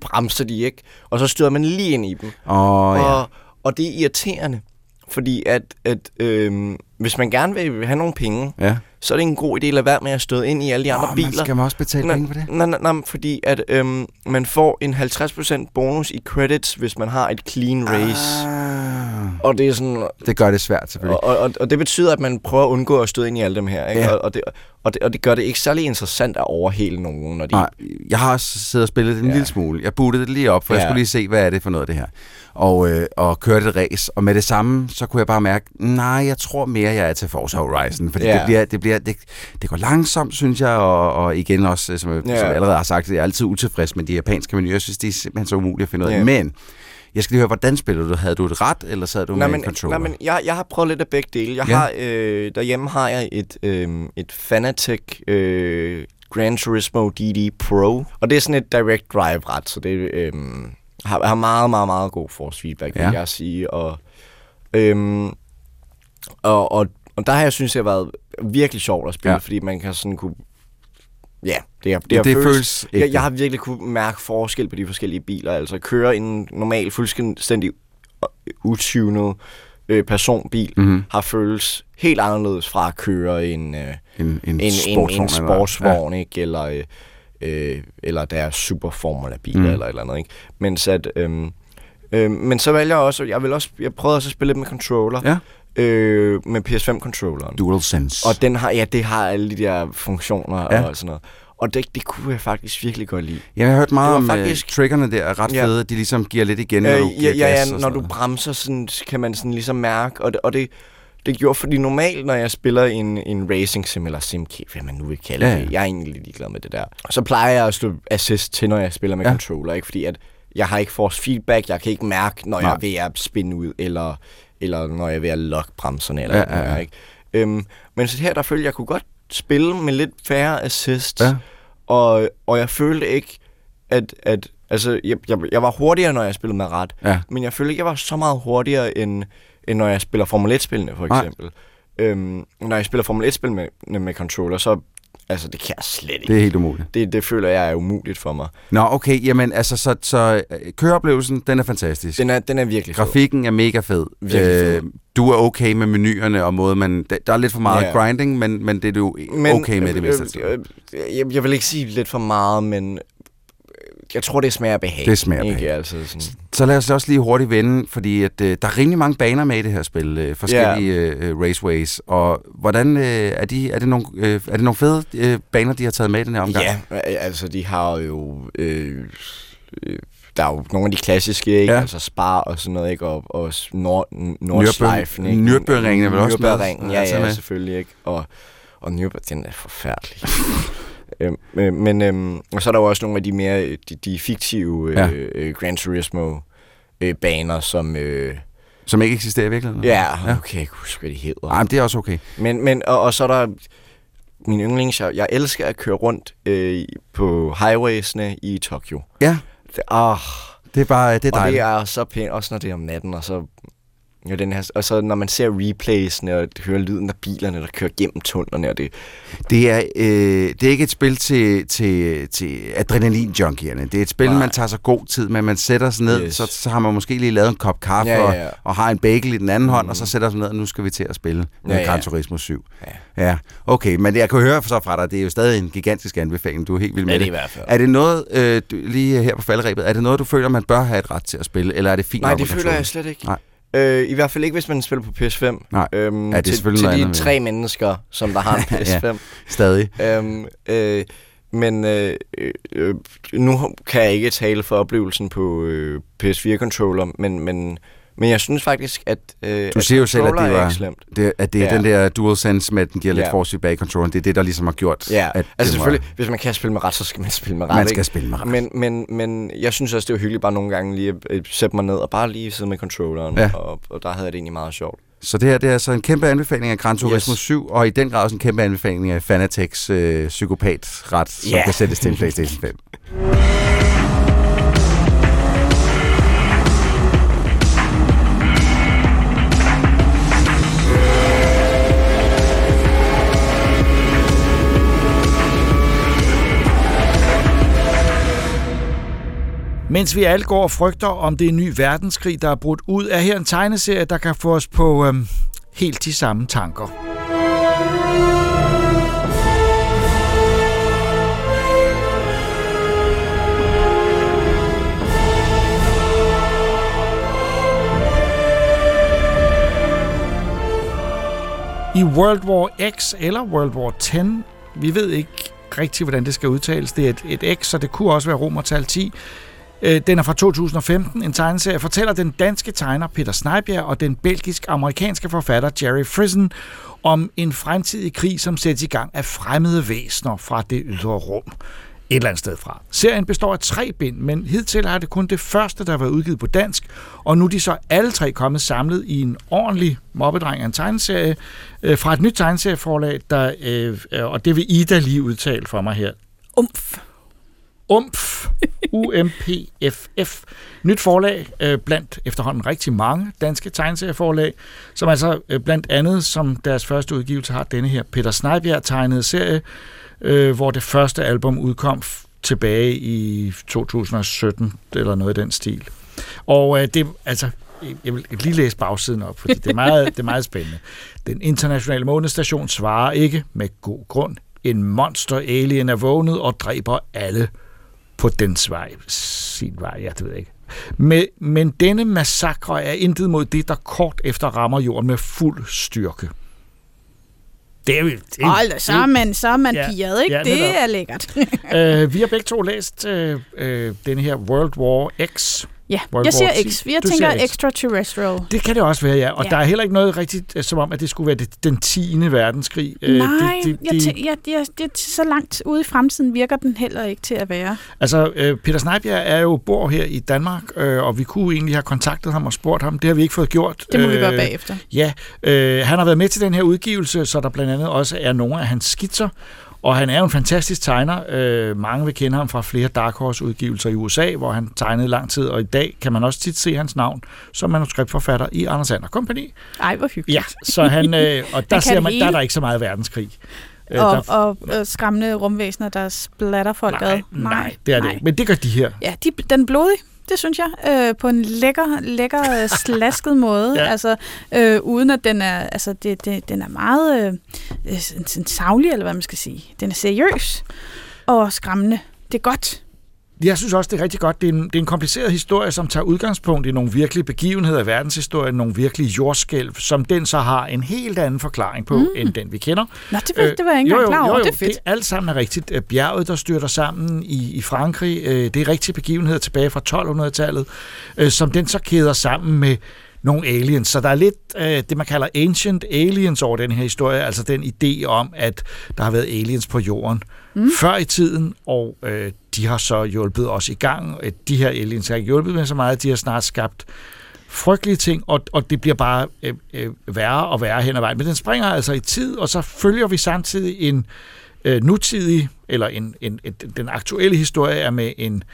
bremser de ikke, og så støder man lige ind i dem. Åh, ja. og, og det er irriterende, fordi at, at øhm, hvis man gerne vil have nogle penge, Ja. Så er det en god idé at lade være med at støde ind i alle de andre Åh, man biler. skal man også betale penge for det? Nej, nej, nej, fordi at øhm, man får en 50% bonus i credits, hvis man har et clean race. Ah. Og det er sådan... Det gør det svært, selvfølgelig. Og, og, og det betyder, at man prøver at undgå at støde ind i alle dem her. Ikke? Ja. Og, og, det, og, det, og det gør det ikke særlig interessant at overhale nogen, når de... Nej, jeg har også siddet og spillet det en ja. lille smule. Jeg bootede det lige op, for ja. jeg skulle lige se, hvad er det for noget, det her. Og, øh, og kørte et race, og med det samme, så kunne jeg bare mærke, nej, jeg tror mere, jeg er til Forza Horizon, fordi. Ja. det, bliver, det, bliver, det, det går langsomt, synes jeg, og, og igen også, øh, som. Ja. som jeg allerede har sagt, jeg er altid utilfreds med de japanske menuer. Jeg synes, det er simpelthen så umuligt at finde ud af. Ja. Men jeg skal lige høre, hvordan spiller du? Havde du et ret, eller sad du Nej, med men, en controller? nej, men jeg, jeg har prøvet lidt af begge dele. Jeg Ja. har, øh, derhjemme har jeg et, øh, et Fanatec øh, Gran Turismo DD Pro, og det er sådan et direct drive ret, så det øh, har, har meget, meget, meget god force feedback, vil Ja. jeg sige. Og, øh, og, og, og der har jeg synes, det har været virkelig sjovt at spille, Ja. ja. fordi man kan sådan kunne Ja, det, har, det, Ja, har det føles, føles jeg, jeg har virkelig kunne mærke forskel på de forskellige biler. Altså køre en normal, fuldstændig utunet øh, personbil Mhm. har føles helt anderledes fra at køre en, øh, En- en en, en, sportsvogn en eller- sportsvogn, ikke? Eller, øh, øh, eller deres superformula-biler, mm. eller et eller andet, ikke? Mens at, øhm, øh, men så vælger jeg også, jeg vil også, jeg prøvede også at spille lidt med controller, Ja. øh, med PS5-controlleren. DualSense. Og den har, ja, det har alle de der funktioner Ja. og sådan noget. Og det, det kunne jeg faktisk virkelig godt lide. Ja, jeg har hørt meget om faktisk... triggerne der er ret Ja. fede, de ligesom giver lidt igen, når du Øh, giver ja, ja, ja, når du bremser, sådan, kan man sådan ligesom mærke, og det, og det, det gjorde, fordi normalt, når jeg spiller en, en racing sim, eller simcave, hvad man nu vil kalde Ja, ja, det, jeg er egentlig ligeglad med det der, så plejer jeg at slå assist til, når jeg spiller med Ja. controller, ikke? fordi at jeg har ikke force feedback, jeg kan ikke mærke, når Nej. jeg er ved at spinne ud, eller, eller når jeg er ved at lock bremserne, eller Ja, ja, ja. ikke? Øhm, men så her, der følte jeg, jeg kunne godt spille med lidt færre assist, Ja. og, og jeg følte ikke, at, at altså, jeg, jeg, jeg var hurtigere, når jeg spillede med ret, Ja. men jeg følte ikke, jeg var så meget hurtigere, end, end når jeg spiller Formel 1-spillene, for Nej. eksempel. Øhm, når jeg spiller Formel 1-spil med, med controller, så altså, det kan jeg slet ikke. Det er helt umuligt. Det, det føler jeg er umuligt for mig. Nå, okay, jamen altså, så, så øh, køreoplevelsen, den er fantastisk. Den er, den er virkelig fed. Grafikken er mega fed. Virkelig fed. du er okay med menuerne og måde, man... Der, er lidt for meget Ja. grinding, men, men det er du okay med det meste af tiden. øh, øh, jeg, jeg vil ikke sige lidt for meget, men øh, jeg tror, det smager behag. Det smager ikke? behag. Altså, sådan. Så lad os også lige hurtigt vende, fordi at, øh, der er rimelig mange baner med i det her spil, øh, forskellige øh, raceways, og hvordan øh, er, de, er, det nogle, øh, er det nogle fede øh, baner, de har taget med i den her omgang? Ja, øh, altså de har jo... Øh, øh, der er jo nogle af de klassiske, ikke? Ja. Ja. altså Spar og sådan noget, ikke? Og, og Nord, Nordschleifen, ikke? Nürburgringen er vel også? Nürburgringen, ja, ja, med. selvfølgelig, ikke? Og, og Nürburgring, den er forfærdelig. (laughs) øhm, øh, men, øhm, og så er der jo også nogle af de mere, de, de fiktive Ja. øh, øh, Gran Turismo øh, baner, som... Øh, Som ikke eksisterer i virkeligheden? Ja, okay, jeg kunne huske, hvad de hedder. Nej, men det er også okay. Men, men og, og så er der min yndlings, jeg, jeg elsker at køre rundt øh, på highwaysene i Tokyo. Ja. Det, oh, det er bare det er Og det dejligt. er så pænt, også når det er om natten, og så Ja, den her, og så når man ser replaysene og hører lyden af bilerne, der kører gennem tunnelerne, og det... Det er, øh, det er ikke et spil til, til, til adrenalin-junkierne. Det er et spil, Nej. man tager sig god tid med. Man sætter sig ned, Yes. så, så har man måske lige lavet en kop kaffe Ja, og, ja, ja. og har en bagel i den anden hånd, og så sætter sig ned, og nu skal vi til at spille Ja, ja, ja. Gran Turismo 7. Ja. ja. Okay, men jeg kan høre så fra dig, det er jo stadig en gigantisk anbefaling. Du er helt vild med Ja, det er det. i hvert fald. Er det noget, øh, du, lige her på faldrebet, er det noget, du føler, man bør have et ret til at spille, eller er det fint Nej, det med føler jeg slet ikke. Nej. Øh, I hvert fald ikke, hvis man spiller på PS5. Nej. Øhm, Ja, det er til, til de tre mennesker, som der har en (laughs) Ja, PS5. stadig. Øhm, øh, men øh, øh, nu kan jeg ikke tale for oplevelsen på øh, PS4-controller, men, men, men jeg synes faktisk, at øh, Du at siger jo selv, at det, er var, det, at det er Ja. den der DualSense med, at den giver lidt Ja. force feedback controller. Det er det, der ligesom har gjort, Ja, at altså selvfølgelig, hvis man kan spille med ret, så skal man spille med ret. Man skal ikke? spille med ret. Men, men, men jeg synes også, det var hyggeligt bare nogle gange lige at sætte mig ned og bare lige sidde med controlleren, Ja. og, og der havde jeg det egentlig meget sjovt. Så det her det er altså en kæmpe anbefaling af Gran Turismo Yes. 7, og i den grad også en kæmpe anbefaling af Fanatec's øh, psykopatret, som Ja. kan sættes til en PlayStation 5. (laughs) Mens vi alle går og frygter, om det er en ny verdenskrig, der er brudt ud, er her en tegneserie, der kan få os på øhm, helt de samme tanker. I World War X eller World War 10, vi ved ikke rigtigt, hvordan det skal udtales. Det er et, et X, så det kunne også være romertal 10. Øh, Den er fra 2015. En tegneserie fortæller den danske tegner Peter Snejbjerg og den belgisk-amerikanske forfatter Jerry Friesen om en fremtidig krig, som sættes i gang af fremmede væsener fra det ydre rum et eller andet sted fra. Serien består af tre bind, men hidtil har det kun det første, der har været udgivet på dansk, og nu er de så alle tre kommet samlet i en ordentlig mobbedreng af en tegneserie øh, fra et nyt tegneserieforlag, der, øh, øh og det vil Ida lige udtale for mig her. Umf. UMF. UMPFF. (laughs) Nyt forlag øh, blandt efterhånden rigtig mange danske tegneserieforlag, som altså øh, blandt andet som deres første udgivelse har denne her Peter Snejbjerg tegnede serie, øh, hvor det første album udkom tilbage i 2017 eller noget i den stil. Og øh, det altså jeg vil lige læse bagsiden op, fordi det er meget, det er meget spændende. Den internationale månestation svarer ikke med god grund. En monster alien er vågnet og dræber alle på dens vej. Sin vej, ja, det ved jeg ikke. Men, men denne massakre er intet mod det, der kort efter rammer jorden med fuld styrke. Det er jo... Det Hold så er man, så er man Ja, ja, ikke? ja, det netop. er lækkert. (laughs) øh, vi har begge to læst øh, øh, denne her World War X. ja, World jeg siger War 10. X. Jeg Du tænker X. extraterrestrial. Det kan det også være, ja. Og ja. Ja. der er heller ikke noget rigtigt, øh, som om, at det skulle være det, den 10. verdenskrig. Øh, Nej, det, det, jeg tæ- jeg, jeg, det, så langt ude i fremtiden virker den heller ikke til at være. Altså, øh, Peter Snejbjerg er jo bor her i Danmark, øh, og vi kunne egentlig have kontaktet ham og spurgt ham. Det har vi ikke fået gjort. Det må vi gøre bagefter. Ja, øh, han har været med til den her udgivelse, så der blandt andet også er nogle af hans skitser. Og han er jo en fantastisk tegner. Øh, mange vil kende ham fra flere Dark Horse-udgivelser i USA, hvor han tegnede lang tid, og i dag kan man også tit se hans navn som manuskriptforfatter i Anders Sander Company. Ej, hvor hyggeligt. Ja, så han, øh, (laughs) og der kan ser man, der er der ikke så meget verdenskrig. Øh, Og, der, og øh, skræmmende rumvæsener, der splatter folk nej, ad. nej, det er det ikke. Men det gør de her. Ja, de, den er blodig, det synes jeg, øh, på en lækker, lækker øh, slasket (laughs) måde, Ja. altså øh, uden at den er, altså det, det, den er meget øh, øh, savlig, eller hvad man skal sige. Den er seriøs og skræmmende. Det er godt. Jeg synes også, det er rigtig godt. Det er, en, det er en kompliceret historie, som tager udgangspunkt i nogle virkelige begivenheder i verdenshistorien, nogle virkelige jordskælv, som den så har en helt anden forklaring på, mm. end den vi kender. Nå, det, øh, det var jeg ikke jo, engang klar over. jo, jo, det er fedt. Det alt sammen er rigtigt. Øh, Bjerget, der styrter sammen i, i Frankrig, øh, det er rigtige begivenheder tilbage fra 1200-tallet, øh, som den så kæder sammen med nogle aliens. Så der er lidt øh, det, man kalder ancient aliens over den her historie, altså den idé om, at der har været aliens på jorden mm. før i tiden, og øh, de har så hjulpet os i gang. Øh, de her aliens har ikke hjulpet med så meget, de har snart skabt frygtelige ting, og, og det bliver bare øh, øh, værre og værre hen ad vejen. Men den springer altså i tid, og så følger vi samtidig en øh, nutidig, eller en, en, en, den aktuelle historie er med en,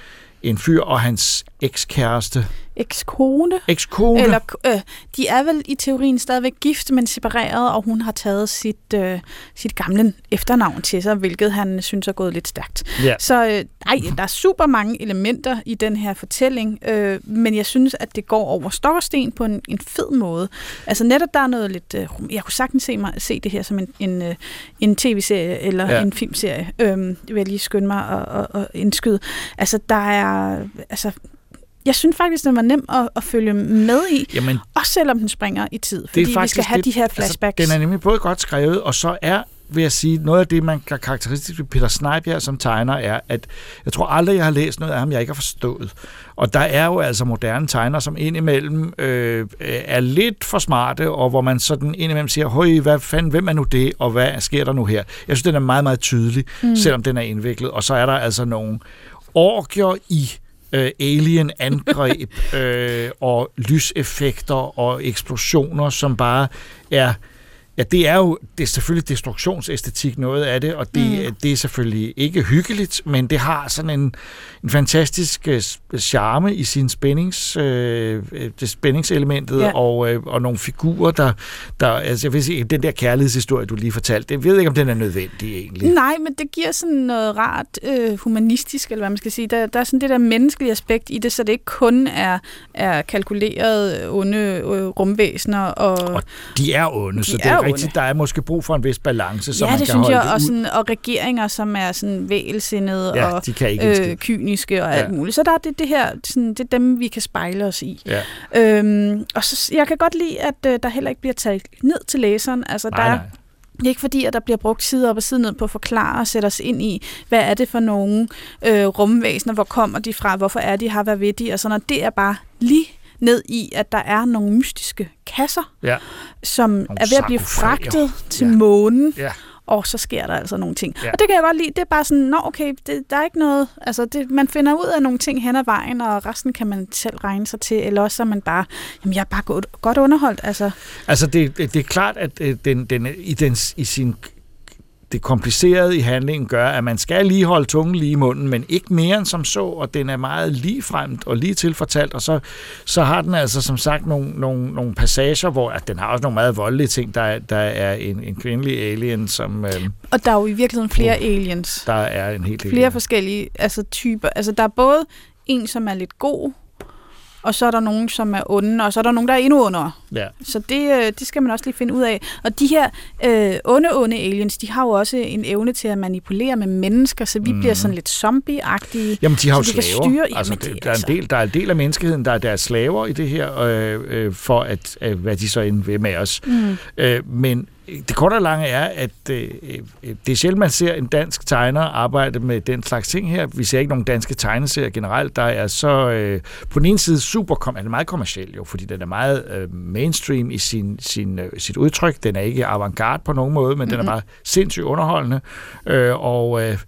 en fyr og hans ekskæreste. Ekskone? Ekskone. Eller, øh, de er vel i teorien stadigvæk gift, men separeret, og hun har taget sit, øh, sit gamle efternavn til sig, hvilket han synes er gået lidt stærkt. Ja. Så øh, ej, der er super mange elementer i den her fortælling, øh, men jeg synes, at det går over stok og sten på en, en fed måde. Altså netop der er noget lidt... Øh, jeg kunne sagtens se, mig, se det her som en, en, øh, en tv-serie eller Ja. en filmserie. Øh, det vil jeg lige skynde mig at, at, at indskyde. Altså der er... Altså, jeg synes faktisk, den var nem at, at følge med i, Jamen, også selvom den springer i tid, fordi vi skal have det- de her flashbacks. Altså, den er nemlig både godt skrevet, og så er vil jeg sige, noget af det, man kan karakteristisk ved Peter Snejbjerg som tegner, er, at jeg tror aldrig, jeg har læst noget af ham, jeg ikke har forstået. Og der er jo altså moderne tegner, som indimellem øh, er lidt for smarte, og hvor man sådan indimellem siger, høj, hvad fanden, hvem er nu det, og hvad sker der nu her? Jeg synes, den er meget, meget tydelig, mm. selvom den er indviklet. Og så er der altså nogle orgier i øh, alien-angreb (laughs) øh, og lyseffekter og eksplosioner, som bare er... Ja, det er jo det er selvfølgelig destruktionsæstetik noget af det, og det, mm. det er selvfølgelig ikke hyggeligt, men det har sådan en, en fantastisk øh, charme i sin spændings, øh, øh, det spændingselementet, Ja. og, øh, og nogle figurer, der, der altså jeg vil sige, den der kærlighedshistorie, du lige fortalte, jeg ved ikke, om den er nødvendig egentlig. Nej, men det giver sådan noget rart øh, humanistisk, eller hvad man skal sige. Der, der er sådan det der menneskelige aspekt i det, så det ikke kun er, er kalkuleret onde øh, rumvæsener. Og, og De er onde, så De det er, er rigtigt, der er måske brug for en vis balance, så ja, man det kan synes holde jeg, det og, sådan, og regeringer, som er sådan vælsindede Ja, og øh, kyniske og alt Ja. muligt. Så der er det, det her, sådan, det er dem, vi kan spejle os i. Ja. Øhm, og så, jeg kan godt lide, at øh, der heller ikke bliver taget ned til læseren. Altså, Nej, der er, nej. det er ikke fordi, at der bliver brugt side op og side ned på at forklare og sætte os ind i, hvad er det for nogle øh, rumvæsener, hvor kommer de fra, hvorfor er de her, hvad ved de, og sådan noget. Det er bare lige ned i, at der er nogle mystiske kasser, Ja. som Nogle er ved at blive fragtet til ja. månen, Ja. og så sker der altså nogle ting. Ja. Og det kan jeg godt lide. Det er bare sådan, nå okay, det, der er ikke noget, altså det, man finder ud af nogle ting hen ad vejen, og resten kan man selv regne sig til, eller også er man bare, jamen jeg er bare godt, godt underholdt, altså. Altså, det, det det er klart, at øh, den, den, i, den, i sin det komplicerede i handlingen gør, at man skal lige holde tungen lige i munden, men ikke mere end som så, og den er meget lige fremt og lige tilfortalt, og så, så har den altså som sagt nogle, nogle, nogle passager, hvor at den har også nogle meget voldelige ting. Der, er- der er en, en kvindelig alien, som øh, Og der er jo i virkeligheden flere aliens. der er en helt flere forskellige altså, typer. Altså, der er både en, som er lidt god, og så er der nogen, som er onde, og så er der nogen, der er endnu ondere. Ja. Så det, øh, det skal man også lige finde ud af. Og de her øh, onde, onde aliens, de har jo også en evne til at manipulere med mennesker, så vi mm. bliver sådan lidt zombie-agtige. Jamen, de har jo de slaver. Styre, altså, jamen, det, der, er en del, der er en del af menneskeheden, der er, der er slaver i det her, øh, øh, for at, øh, hvad de så end vil med os. Mm. Øh, men det korte og lange er, at øh, øh, det er sjældent, man ser en dansk tegner arbejde med den slags ting her. Vi ser ikke nogen danske tegneserier generelt, der er så øh, på den ene side super, kom, er meget kommerciel jo, fordi den er meget øh, mainstream i sin, sin, øh, sit udtryk. Den er ikke avantgarde på nogen måde, men mm-hmm. den er Mhm. bare sindssygt underholdende. Øh, og øh,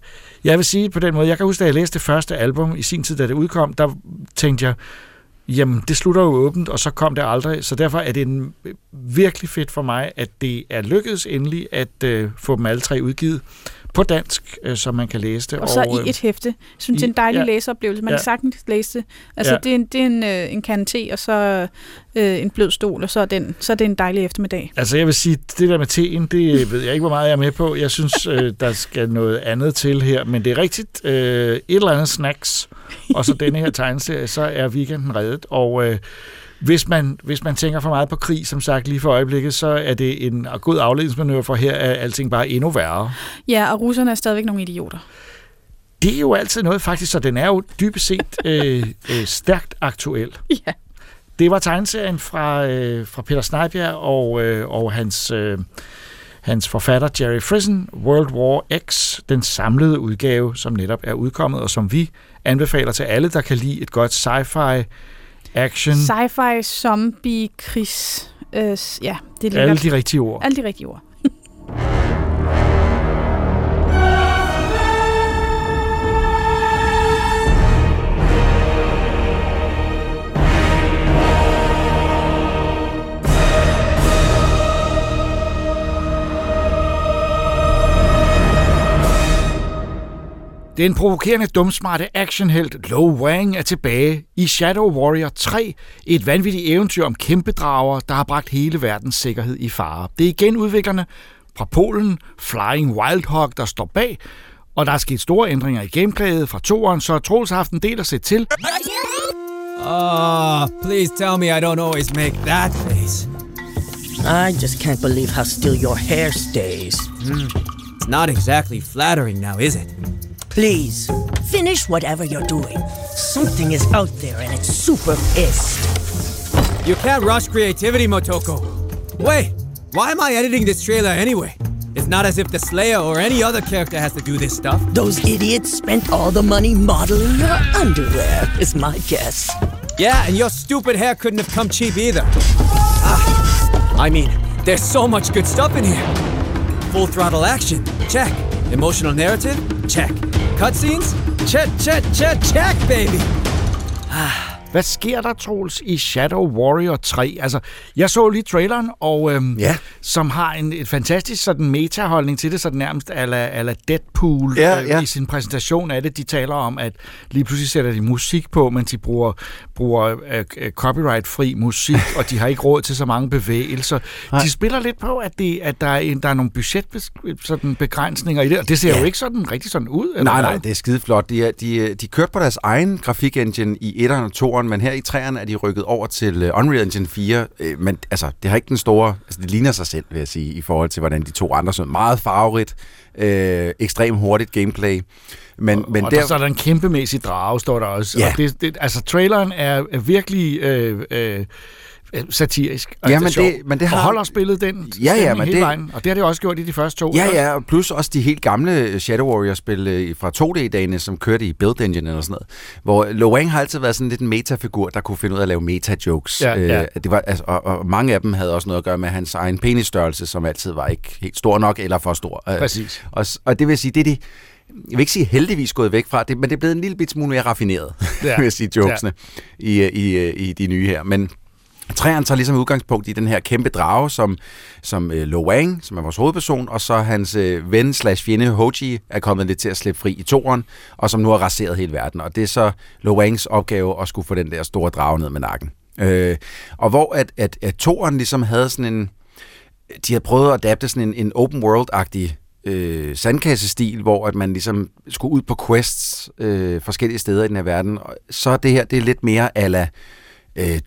jeg vil sige på den måde, jeg kan huske, da jeg læste det første album i sin tid, da det udkom, der tænkte jeg, Jamen, det slutter jo åbent, og så kom det aldrig. Så derfor er det en, øh, virkelig fedt for mig, at det er lykkedes endelig at øh, få dem alle tre udgivet på dansk, øh, så man kan læse det. Og så øh, i et hæfte. Jeg synes, det er en i- dejlig ja. læseoplevelse. Man Ja. kan sagtens læse det. Altså, Ja. det er en, det er en, øh, en kande te, og så øh, en blød stol, og så er, den, så er det en dejlig eftermiddag. Altså jeg vil sige, det der med teen, det ved jeg ikke, hvor meget jeg er med på. Jeg synes, øh, der skal noget andet til her, men det er rigtigt. Øh, et eller andet snacks, og så denne her tegneserie, så er weekenden reddet. Og øh, hvis man, hvis man tænker for meget på krig, som sagt lige for øjeblikket, så er det en god afledningsmanøvre, for her er alting bare endnu værre. Ja, og russerne er stadigvæk nogle idioter. Det er jo altid noget faktisk, så den er jo dybest set øh, (laughs) øh, stærkt aktuel. Ja. Det var tegneserien fra, øh, fra Peter Snejbjerg og, øh, og hans, øh, hans forfatter Jerry Friesen, World War X, den samlede udgave, som netop er udkommet, og som vi anbefaler til alle, der kan lide et godt sci-fi action. Sci-fi, zombie, krigs... Øh, ja, det er Alle de rigtige ord. Alle de rigtige ord. (laughs) Den provokerende dumsmarte actionhelt Lo Wang er tilbage i Shadow Warrior 3, et vanvittigt eventyr om kæmpedrager, der har bragt hele verdens sikkerhed i fare. Det er igen udviklerne fra Polen, Flying Wildhawk, der står bag, og der er sket store ændringer i gameplayet fra toeren, så Troels har haft en del at se til. Oh, please tell me I don't always make that face. I just can't believe how still your hair stays. Mm. It's not exactly flattering now, is it? Please, finish whatever you're doing. Something is out there and it's super pissed. You can't rush creativity, Motoko. Wait, why am I editing this trailer anyway? It's not as if the Slayer or any other character has to do this stuff. Those idiots spent all the money modeling your underwear, is my guess. Yeah, and your stupid hair couldn't have come cheap either. Ah, I mean, there's so much good stuff in here. Full throttle action, check. Emotional narrative, check. Cutscenes, check, check, check, check, baby. (sighs) Ah. Hvad sker der, Troels, i Shadow Warrior 3? Altså, jeg så lige traileren, og øhm, ja. som har en et fantastisk sådan metaholdning til det, sådan nærmest ala, ala Deadpool ja, ja. Øh, i sin præsentation af det. De taler om, at lige pludselig sætter de musik på, men de bruger, bruger øh, øh, copyright-fri musik, og de har ikke råd til så mange bevægelser. Nej. De spiller lidt på, at, det, at der, er en, der er nogle budgetbegrænsninger i det, og det ser ja. jo ikke sådan rigtig sådan ud. Eller nej, nej, det er skide flot. De, de, de kørte på deres egen grafik-engine i 1'eren og 2'eren, men her i 3'eren er de rykket over til øh, Unreal Engine 4. Øh, men altså, det har ikke den store... Altså, det ligner sig selv, vil jeg sige, i forhold til, hvordan de to andre så meget farverigt, øh, ekstremt hurtigt gameplay. Men, og, men og der, der, så er der en kæmpemæssig drage, står der også. Ja. Og det, det, altså, traileren er, er virkelig... Øh, øh, satirisk. Ja, men det, men det har... Og holder spillet den ja, ja, men hele det... vejen. Og det har det også gjort i de første to. Ja, ja, og plus også de helt gamle Shadow Warrior-spil øh, fra 2D-dagene, som kørte i Build Engine eller sådan noget. Hvor Lo Wang har altid været sådan lidt en metafigur, der kunne finde ud af at lave meta-jokes. Ja, ja. Øh, det var, altså, og, og, mange af dem havde også noget at gøre med hans egen penisstørrelse, som altid var ikke helt stor nok eller for stor. Øh, Præcis. Og, og det vil sige, det er de jeg vil ikke sige heldigvis gået væk fra det, men det er blevet en lille bit smule mere raffineret, ja. (laughs) vil jeg sige, jokesene ja. i, i, i de nye her. Men Træerne tager ligesom udgangspunkt i den her kæmpe drage, som, som øh, Lo Wang, som er vores hovedperson, og så hans øh, ven slash fjende Hoji er kommet lidt til at slippe fri i toren, og som nu har raseret hele verden. Og det er så Lo Wangs opgave at skulle få den der store drage ned med nakken. Øh, og hvor at, at, at toren ligesom havde sådan en... De havde prøvet at adapte sådan en, en open world-agtig øh, sandkassestil, hvor at man ligesom skulle ud på quests øh, forskellige steder i den her verden. Og så er det her, det er lidt mere ala øh,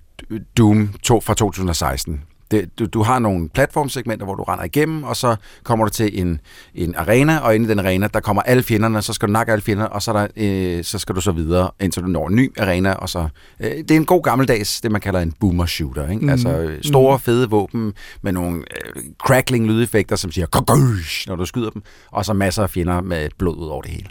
Doom 2 fra 2016. Det, du, du har nogle platformsegmenter, hvor du render igennem, og så kommer du til en, en arena, og inde i den arena, der kommer alle fjenderne, så skal du nakke alle fjenderne, og så, der, øh, så skal du så videre, indtil du når en ny arena, og så... Øh, det er en god gammeldags, det man kalder en boomer shooter, ikke? Mm. Altså store, fede våben med nogle øh, crackling lydeffekter, som siger når du skyder dem, og så masser af fjender med blod ud over det hele.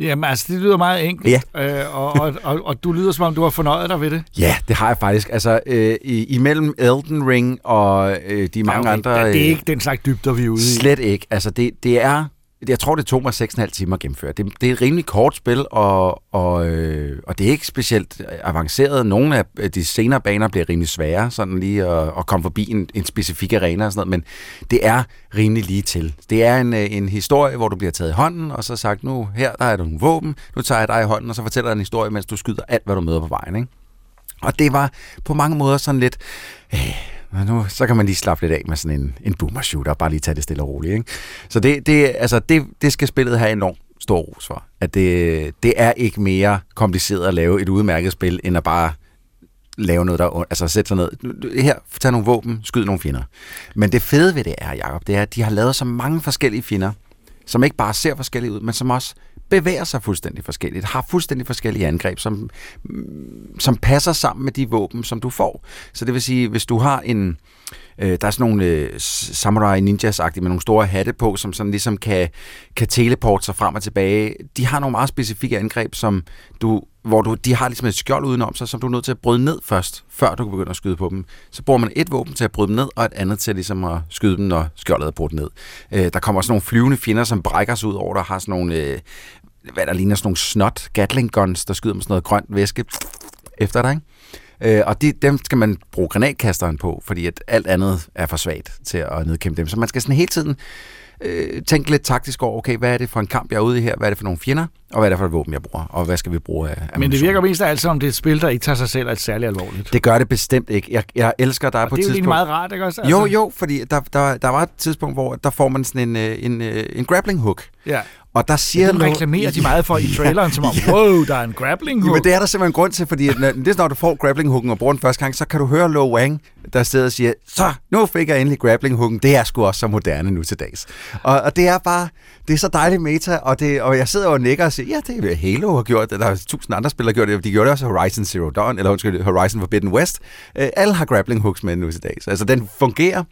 Jamen, altså, det lyder meget enkelt. Ja. Øh, og, og, og, og du lyder, som om du har fornøjet dig ved det. Ja, det har jeg faktisk. Altså, øh, imellem Elden Ring og øh, de mange ja, okay. andre... Øh, det er ikke den slags dybder, vi er ude i. Slet ikke. Altså, det, det er... Jeg tror, det tog mig 6,5 timer at gennemføre. Det, det er et rimelig kort spil, og, og, øh, og det er ikke specielt avanceret. Nogle af de senere baner bliver rimelig svære, sådan lige at, at komme forbi en, en specifik arena og sådan noget, men det er rimelig lige til. Det er en, øh, en historie, hvor du bliver taget i hånden, og så sagt, nu her der er der nogle våben, nu tager jeg dig i hånden, og så fortæller jeg en historie, mens du skyder alt, hvad du møder på vejen. Ikke? Og det var på mange måder sådan lidt... Øh, men nu, så kan man lige slappe lidt af med sådan en, en boomer shooter, og bare lige tage det stille og roligt. Ikke? Så det, det, altså det, det skal spillet have enormt stor ros for. At det, det er ikke mere kompliceret at lave et udmærket spil, end at bare lave noget, der... Altså sætte sig ned. Her, tag nogle våben, skyd nogle fjender. Men det fede ved det er, Jacob, det er, at de har lavet så mange forskellige fjender, som ikke bare ser forskellige ud, men som også bevæger sig fuldstændig forskelligt, har fuldstændig forskellige angreb, som, mm, som passer sammen med de våben, som du får. Så det vil sige, hvis du har en... Øh, der er sådan nogle øh, samurai ninjas med nogle store hatte på, som sådan ligesom kan, kan teleporte sig frem og tilbage. De har nogle meget specifikke angreb, som du, hvor du, de har ligesom et skjold udenom sig, som du er nødt til at bryde ned først, før du kan begynde at skyde på dem. Så bruger man et våben til at bryde dem ned, og et andet til ligesom at skyde dem, når skjoldet er brudt ned. Øh, der kommer også nogle flyvende fjender, som brækker sig ud over dig, har sådan nogle, øh, hvad der ligner sådan nogle snot Gatling guns, der skyder med sådan noget grønt væske efter dig, ikke? Øh, og de, dem skal man bruge granatkasteren på, fordi at alt andet er for svagt til at nedkæmpe dem. Så man skal sådan hele tiden øh, tænke lidt taktisk over, okay, hvad er det for en kamp, jeg er ude i her? Hvad er det for nogle fjender? og hvad er det for et våben, jeg bruger, og hvad skal vi bruge af Men det virker mest af alt som, det er et spil, der ikke tager sig selv særlig alvorligt. Det gør det bestemt ikke. Jeg, jeg elsker dig og på et det er jo tidspunkt... meget rart, ikke også? Jo, jo, fordi der, der, der var et tidspunkt, hvor der får man sådan en, øh, en, en, en grappling hook. Ja. Og der siger ja, det reklamerer de meget for i (laughs) traileren, som om, wow, der er en grappling hook. Men det er der simpelthen en grund til, fordi når, det er, når du får grappling hooken og bruger den første gang, så kan du høre Lo Wang, der sidder og siger, så nu fik jeg endelig grappling hooken. Det er sgu også så moderne nu til dags. Og, og det er bare, det er så dejligt meta, og, det, og jeg sidder og nikker og siger, ja, det er Halo har gjort det. Der er tusind andre spillere, der gjort det. De gjorde det også Horizon Zero Dawn, eller undskyld, Horizon Forbidden West. Uh, alle har grappling hooks med nu til dags. Altså, den fungerer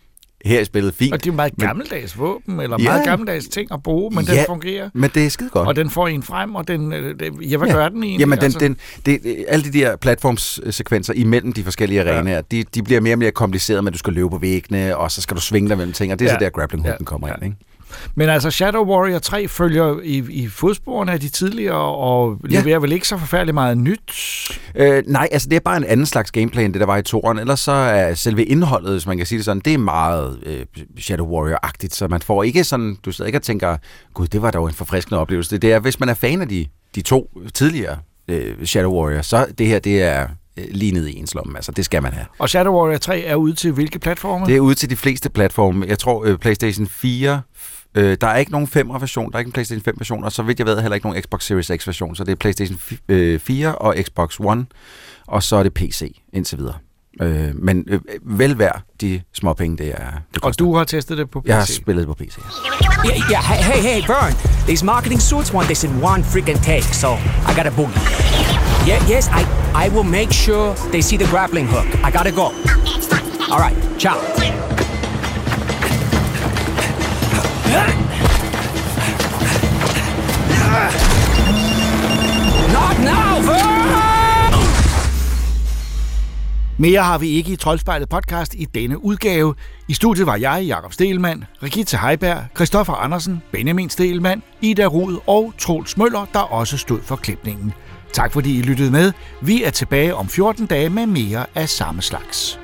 her i spillet fint. Og det er jo meget gammeldags våben, eller ja, meget gammeldags ting at bruge, men ja, den fungerer. men det er skide godt. Og den får en frem, og den, ja, hvad ja. gør den egentlig? Jamen, den, altså? den, det, alle de der platformssekvenser imellem de forskellige arenaer, ja. de, de bliver mere og mere komplicerede, at du skal løbe på væggene, og så skal du svinge dig mellem ting, og det er ja. så der grappling hooken ja. kommer ja. ind, ikke? Men altså, Shadow Warrior 3 følger i, i fodsporene af de tidligere, og ja. leverer vel ikke så forfærdeligt meget nyt? Øh, nej, altså det er bare en anden slags gameplay, end det der var i toren. Ellers så er selve indholdet, hvis man kan sige det sådan, det er meget øh, Shadow Warrior-agtigt, så man får ikke sådan, du sidder ikke og tænker, gud, det var dog en forfriskende oplevelse. Det er, hvis man er fan af de, de to tidligere øh, Shadow Warrior, så det her, det er lige ned i ens lomme. Altså, det skal man have. Og Shadow Warrior 3 er ude til hvilke platforme? Det er ude til de fleste platforme. Jeg tror, øh, PlayStation 4, Øh, der er ikke nogen 5 version, der er ikke en PlayStation 5 version, og så vidt jeg ved heller ikke nogen Xbox Series X version, så det er PlayStation 4 og Xbox One, og så er det PC indtil videre. Øh, men øh, vel værd de små penge, det er. Det og du har testet det på PC? Jeg har spillet på PC. Yeah, yeah, hey, hey, Burn. These marketing suits want this in one freaking take, so I gotta boogie. Yeah, yes, I, I will make sure they see the grappling hook. I gotta go. All right, ciao. Not now, Mere har vi ikke i Troldspejlet podcast i denne udgave. I studiet var jeg, Jakob Stelmann, Rigitte Heiberg, Christoffer Andersen, Benjamin Stelmann, Ida Rud og Troels Møller, der også stod for klipningen. Tak fordi I lyttede med. Vi er tilbage om 14 dage med mere af samme slags.